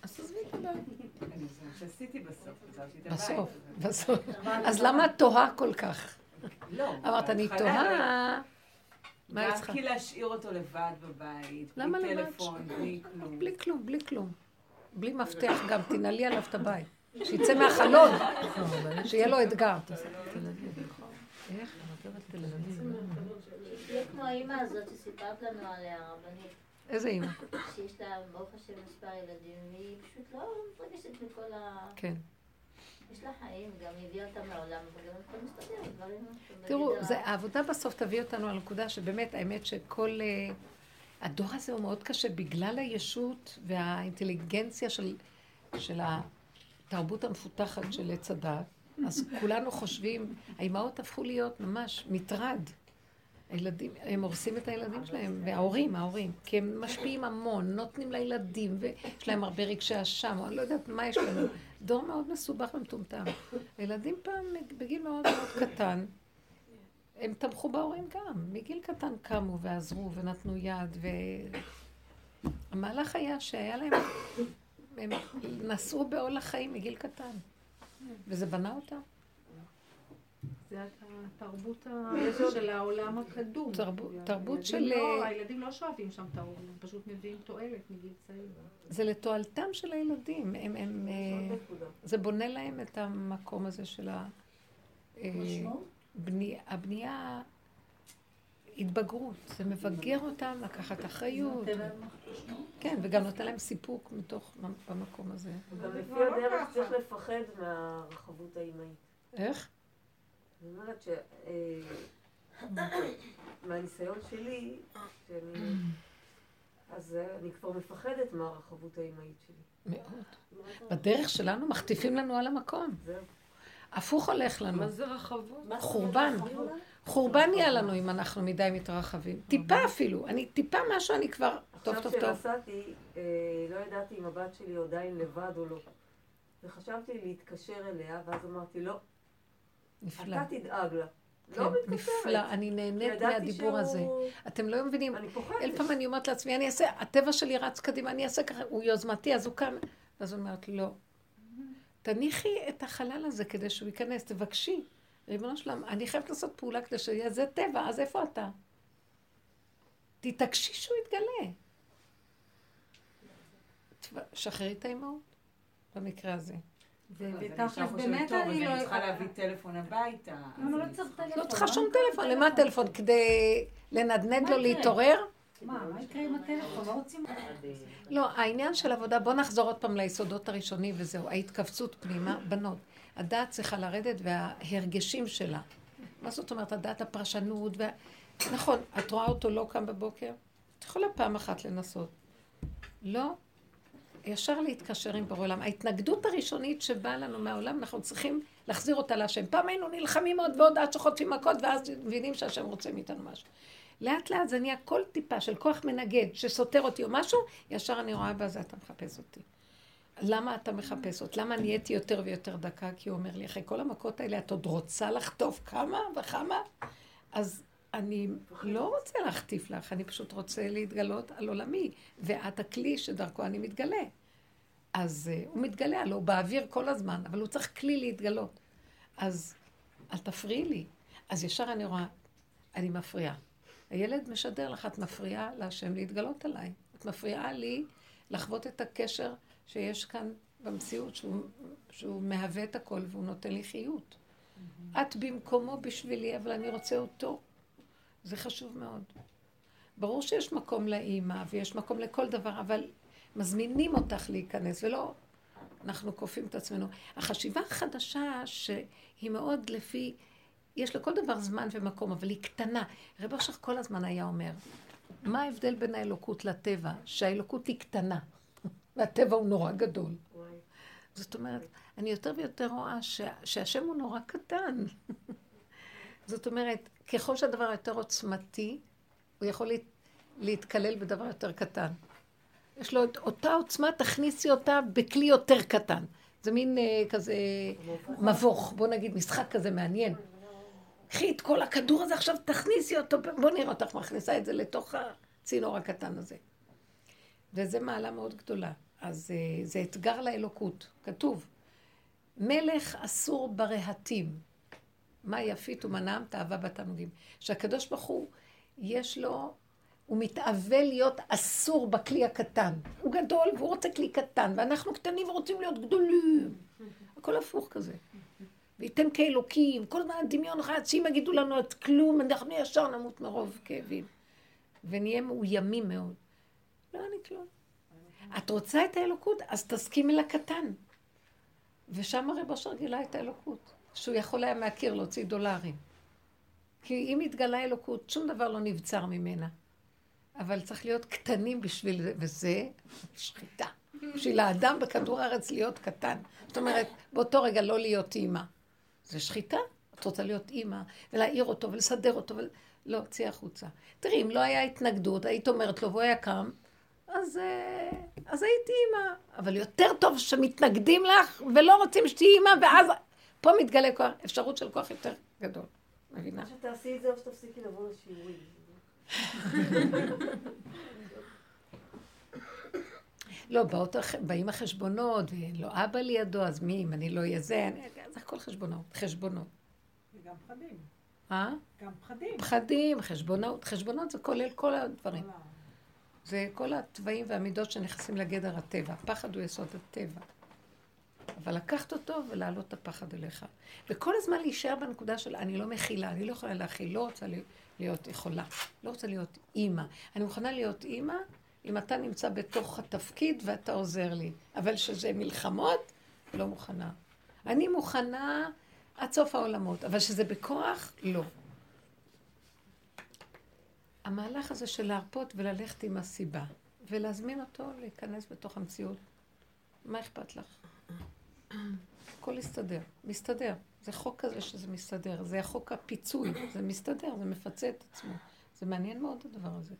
אז עזבי את הבית. בסוף, עזבתי את הבית. בסוף, בסוף. אז למה את תוהה כל כך? לא. אמרת, אני תוהה. מה היא גם צריכה? כי להשאיר אותו לבד בבית, למה בלי לבד? טלפון, בלי כלום. בלי כלום, בלי כלום. בלי מפתח גם, תנעלי עליו את הבית. שיצא מהחלון, שיהיה לו אתגר. איך? תהיה כמו האימא הזאת שסיפרת לנו עליה, הרבנית. איזה אימא? שיש לה, ברוך השם, מספר ילדים, והיא פשוט לא מתרגשת מכל ה... כן. יש לה חיים, גם הביאה אותם לעולם, וגם הכל מסתדר, דברים... תראו, העבודה בסוף תביא אותנו על הנקודה שבאמת, האמת שכל... אה, הדור הזה הוא מאוד קשה בגלל הישות והאינטליגנציה של, של התרבות המפותחת של עץ הדת. אז כולנו חושבים, האימהות הפכו להיות ממש מטרד. הילדים, הם הורסים את הילדים שלהם, וההורים, ההורים, כי הם משפיעים המון, נותנים לילדים, ויש להם הרבה רגשי אשם, אני לא יודעת מה יש לנו. דור מאוד מסובך ומטומטם. הילדים פעם, בגיל מאוד מאוד קטן, הם תמכו בהורים גם. מגיל קטן קמו ועזרו ונתנו יד, והמהלך היה שהיה להם, הם נשאו בעול החיים מגיל קטן, וזה בנה אותם. זה התרבות של העולם הקדום. תרבות- תרבות של- לא- הילדים לא שואבים שם את ההורים, הם פשוט מביאים תועלת מגיל צעיר. זה לתועלתם של הילדים. אה, זה בונה להם את המקום הזה של ה... אה, בני, הבנייה התבגרות, זה מבגר אותם לקחת אחריות. כן, וגם נותן להם סיפוק מתוך, במקום הזה. גם לפי הדרך צריך לפחד מהרחבות האימהית. איך? אני אומרת ש... אה, מהניסיון שלי, שאני... אז אה, אני כבר מפחדת מהרחבות האימהית שלי. מאוד. בדרך שלנו מחטיפים לנו על המקום. הפוך הולך לנו. מה זה רחבות? חורבן. חורבן נהיה לנו אם אנחנו מדי מתרחבים. טיפה אפילו. אני טיפה משהו, אני כבר... טוב, טוב, טוב. עכשיו כשנסעתי, אה, לא ידעתי אם הבת שלי עדיין לבד או לא. וחשבתי להתקשר אליה, ואז אמרתי, לא, נפלא. אתה תדאג לה. כן, לא מתקשרת. נפלא. אני נהנית מהדיבור שהוא- הזה. אתם לא מבינים. אני פוחדת. אלף פעם אני אומרת לעצמי, אני אעשה, הטבע שלי רץ קדימה, אני אעשה ככה, הוא יוזמתי, אז הוא קם. ואז הוא אומרת, לא. תניחי את החלל הזה כדי שהוא ייכנס, תבקשי. ריבונו שלם, אני חייבת לעשות פעולה כדי שיהיה, זה טבע, אז איפה אתה? תתעקשי שהוא יתגלה. שחררי את האימהות, במקרה הזה. ותכלס באמת אני לא... אני צריכה להביא טלפון הביתה. למה לא צריך צריכה- טלפון? לא צריכה למה שום צריך טלפון, למה טלפון? כדי לנדנד מה לו? להתעורר? מה, מה יקרה עם הטלפון? לא רוצים... לא, העניין של עבודה, בואו נחזור עוד פעם ליסודות הראשונים וזהו, ההתכווצות פנימה, בנות. הדעת צריכה לרדת וההרגשים שלה. מה זאת אומרת, הדעת הפרשנות וה... נכון, את רואה אותו לא קם בבוקר? את יכולה פעם אחת לנסות. לא, ישר להתקשר עם בורא עולם. ההתנגדות הראשונית שבאה לנו מהעולם, אנחנו צריכים להחזיר אותה להשם. פעם היינו נלחמים עוד ועוד עד שחוטפים מכות, ואז מבינים שהשם רוצה מאיתנו משהו. לאט לאט זה נהיה כל טיפה של כוח מנגד שסותר אותי או משהו, ישר אני רואה בזה אתה מחפש אותי. למה אתה מחפש אותי? למה נהייתי יותר ויותר דקה? כי הוא אומר לי, אחרי כל המכות האלה את עוד רוצה לחטוף כמה וכמה? אז אני לא רוצה להחטיף לך, אני פשוט רוצה להתגלות על עולמי, ואת הכלי שדרכו אני מתגלה. אז uh, הוא מתגלה, הלוא הוא באוויר כל הזמן, אבל הוא צריך כלי להתגלות. אז אל תפריעי לי. אז ישר אני רואה, אני מפריעה. הילד משדר לך, את מפריעה להשם להתגלות עליי. את מפריעה לי לחוות את הקשר שיש כאן במציאות, שהוא, שהוא מהווה את הכל והוא נותן לי חיות. את במקומו בשבילי, אבל אני רוצה אותו. זה חשוב מאוד. ברור שיש מקום לאימא ויש מקום לכל דבר, אבל מזמינים אותך להיכנס, ולא אנחנו כופים את עצמנו. החשיבה החדשה, שהיא מאוד לפי, יש לכל דבר זמן ומקום, אבל היא קטנה. רב אושר כל הזמן היה אומר, מה ההבדל בין האלוקות לטבע? שהאלוקות היא קטנה, והטבע הוא נורא גדול. זאת אומרת, אני יותר ויותר רואה ש... שהשם הוא נורא קטן. זאת אומרת, ככל שהדבר יותר עוצמתי, הוא יכול להת... להתקלל בדבר יותר קטן. יש לו את אותה עוצמה, תכניסי אותה בכלי יותר קטן. זה מין אה, כזה מבוך, בוא נגיד, משחק כזה מעניין. קחי את כל הכדור הזה עכשיו, תכניסי אותו, בוא נראה אותך מכניסה את זה לתוך הצינור הקטן הזה. וזה מעלה מאוד גדולה. אז אה, זה אתגר לאלוקות. כתוב, מלך אסור ברהטים. מה יפית ומנעם תאווה בתענוגים. שהקדוש ברוך הוא, יש לו, הוא מתאווה להיות אסור בכלי הקטן. הוא גדול והוא רוצה כלי קטן, ואנחנו קטנים ורוצים להיות גדולים. הכל הפוך כזה. וייתן כאלוקים, כל הזמן הדמיון רץ, אם יגידו לנו את כלום, אנחנו ישר נמות מרוב כאבים. ונהיה מאוימים מאוד. לא, אני כלום. את רוצה את האלוקות? אז תסכימי לקטן. ושם הרב אושר גילה את האלוקות. שהוא יכול היה מהקיר להוציא דולרים. כי אם התגלה אלוקות, שום דבר לא נבצר ממנה. אבל צריך להיות קטנים בשביל זה, וזה שחיטה. בשביל האדם בכדור הארץ להיות קטן. זאת אומרת, באותו רגע לא להיות אימא. זה שחיטה. את רוצה להיות אימא, ולהעיר אותו, ולסדר אותו, ול... לא, צאי החוצה. תראי, אם לא היה התנגדות, היית אומרת לו, והוא היה קם, אז, אה, אז הייתי אימא. אבל יותר טוב שמתנגדים לך, ולא רוצים שתהיי אימא, ואז פה מתגלה כוח, אפשרות של כוח יותר גדול. מבינה? שתעשי את זה או שתפסיקי לבוא לשיעורים. לא, באות, באים החשבונות, ולא אבא לידו, אז מי, אם אני לא אהיה זה, זה הכל חשבונות, חשבונות. וגם פחדים. אה? גם פחדים. פחדים, חשבונות, חשבונות זה כולל כל הדברים. זה כל התוואים והמידות שנכנסים לגדר הטבע. פחד הוא יסוד הטבע. אבל לקחת אותו ולהעלות את הפחד אליך. וכל הזמן להישאר בנקודה של אני לא מכילה, אני לא יכולה להכיל, לא רוצה, להיות יכולה. לא רוצה להיות אימא. אני מוכנה להיות אימא אם אתה נמצא בתוך התפקיד ואתה עוזר לי. אבל שזה מלחמות, לא מוכנה. אני מוכנה עד סוף העולמות, אבל שזה בכוח, לא. המהלך הזה של להרפות וללכת עם הסיבה, ולהזמין אותו להיכנס בתוך המציאות, מה אכפת לך? הכל יסתדר, מסתדר. זה חוק כזה שזה מסתדר, זה החוק הפיצוי, זה מסתדר, זה מפצה את עצמו. זה מעניין מאוד הדבר הזה.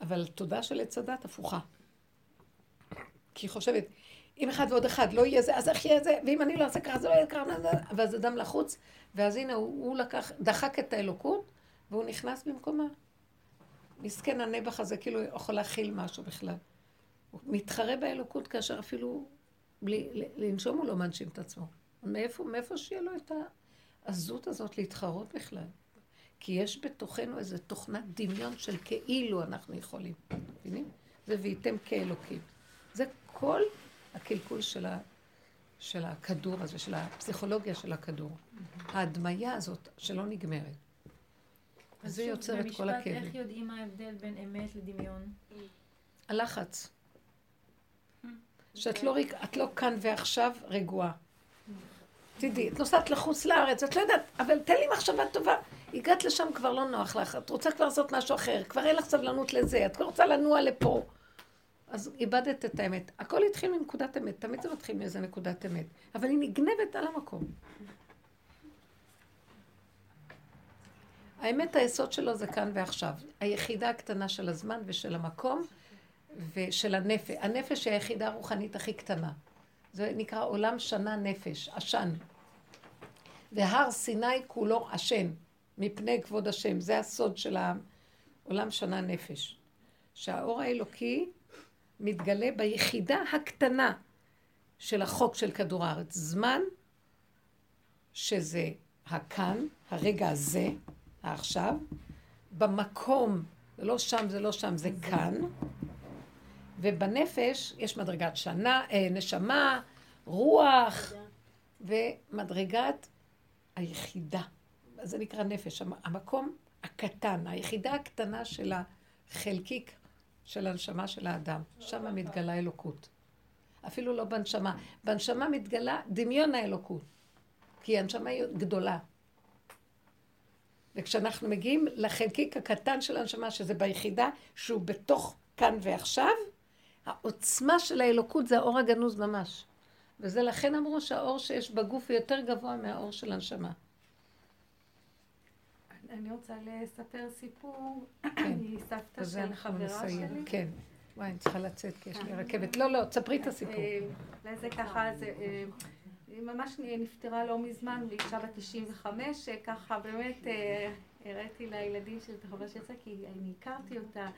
אבל תודה של עץ הדת הפוכה. כי היא חושבת, אם אחד ועוד אחד לא יהיה זה, אז איך יהיה זה, ואם אני לא אעשה ככה, זה לא יהיה ככה, ואז אדם לחוץ, ואז הנה הוא, הוא לקח, דחק את האלוקות, והוא נכנס במקומה. מסכן הנבח הזה, כאילו יכול להכיל משהו בכלל. הוא מתחרה באלוקות כאשר אפילו בלי, לנשום הוא לא מנשים את עצמו. מאיפה, מאיפה שיהיה לו את העזות הזאת להתחרות בכלל? כי יש בתוכנו איזו תוכנת דמיון של כאילו אנחנו יכולים. מבינים? זה וייתם כאלוקים. זה כל הקלקול של, ה, של הכדור הזה, של הפסיכולוגיה של הכדור. ההדמיה הזאת שלא נגמרת. אז זה יוצר את כל הכאבים. במשפט, איך יודעים מה ההבדל בין אמת לדמיון? הלחץ. שאת לא, את לא כאן ועכשיו רגועה. תדעי, את נוסעת לחוץ לארץ, את לא יודעת, אבל תן לי מחשבה טובה. הגעת לשם כבר לא נוח לך, את רוצה כבר לעשות משהו אחר, כבר אין לך סבלנות לזה, את כבר רוצה לנוע לפה. אז איבדת את האמת. הכל התחיל מנקודת אמת, תמיד זה מתחיל מאיזה נקודת אמת, אבל היא נגנבת על המקום. האמת, היסוד שלו זה כאן ועכשיו. היחידה הקטנה של הזמן ושל המקום ושל הנפש. הנפש היא היחידה הרוחנית הכי קטנה. זה נקרא עולם שנה נפש, עשן. והר סיני כולו עשן, מפני כבוד השם. זה הסוד של העולם שנה נפש. שהאור האלוקי מתגלה ביחידה הקטנה של החוק של כדור הארץ. זמן, שזה הכאן, הרגע הזה, העכשיו, במקום, זה לא שם, זה לא שם, זה כאן, ובנפש יש מדרגת שנה, אה, נשמה, רוח, ומדרגת היחידה. זה נקרא נפש, המקום הקטן, היחידה הקטנה של החלקיק של הנשמה של האדם. שם מתגלה אלוקות. אפילו לא בנשמה. בנשמה מתגלה דמיון האלוקות. כי הנשמה היא גדולה. וכשאנחנו מגיעים לחלקיק הקטן של הנשמה, שזה ביחידה, שהוא בתוך כאן ועכשיו, העוצמה של האלוקות זה האור הגנוז ממש. וזה לכן אמרו שהאור שיש בגוף הוא יותר גבוה מהאור של הנשמה. אני רוצה לספר סיפור כן. מסבתא של חברה שלי. כן. וואי, אני צריכה לצאת כי יש לי רכבת. לא, לא, תספרי את הסיפור. אה, זה ככה, זה... אה, היא ממש נפטרה לא מזמן, ואישה בת 95, ככה באמת הראיתי לילדים של את החברה שיצאה, כי אני הכרתי אותה.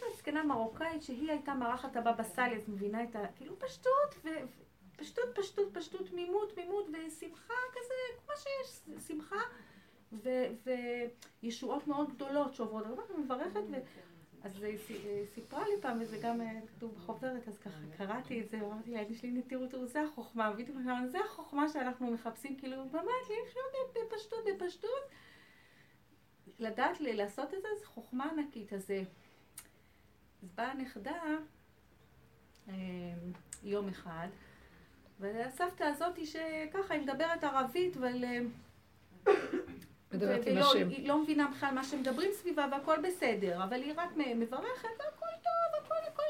זו זקנה מרוקאית שהיא הייתה מארחת הבבא סאלי, אז מבינה את ה... כאילו פשטות. פשטות, פשטות, פשטות, תמימות, תמימות, ושמחה כזה, כמו שיש, שמחה. וישועות מאוד גדולות שעוברות. אני מברכת, ו... אז היא סיפרה לי פעם, וזה גם כתוב בחוברת, אז ככה קראתי את זה, ואמרתי לה, יש לי נטירות, זה החוכמה, בדיוק זה החוכמה שאנחנו מחפשים, כאילו, באמת, לחיות בפשטות, בפשטות. לדעת לעשות את זה, זה חוכמה ענקית. אז אז באה הנכדה יום אחד, והסבתא הזאת שככה, היא מדברת ערבית, אבל... מדברת עם השם. היא לא מבינה בכלל מה שמדברים סביבה והכל בסדר, אבל היא רק מברכת והכל טוב, הכל, הכל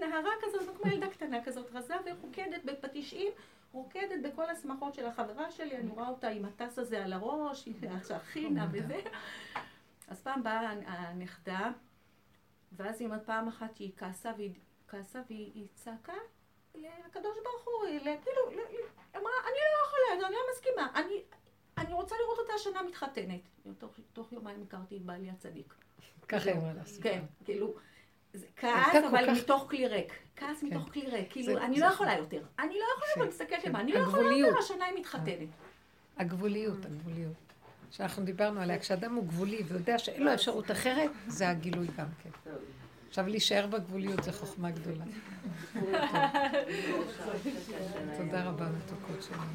נהרה כזאת, כמו ילדה קטנה כזאת רזה ורוקדת בתשעים, רוקדת בכל השמחות של החברה שלי, אני רואה אותה עם הטס הזה על הראש, היא הכינה וזה. אז פעם באה הנכדה, ואז היא אומרת פעם אחת שהיא כעסה והיא כעסה והיא צעקה לקדוש ברוך הוא, כאילו, אמרה, אני לא יכולה, אני לא מסכימה, אני, אני רוצה לראות אותה השנה מתחתנת. תוך, תוך יומיים הכרתי את בעלי הצדיק. ככה היא אמרה לעשות. כן, כאילו, כעס, אבל מתוך כלי ריק. כעס כן. מתוך כלי ריק. כאילו, אני לא יכולה יותר. אני לא יכולה יותר, מסתכלת עליה, אני לא יכולה יותר, השנה היא מתחתנת. הגבוליות, הגבוליות. שאנחנו דיברנו עליה, כשאדם הוא גבולי ויודע שאין לו אפשרות אחרת, זה הגילוי גם כן. עכשיו להישאר בגבוליות זה חוכמה גדולה. תודה רבה מתוקות שלנו.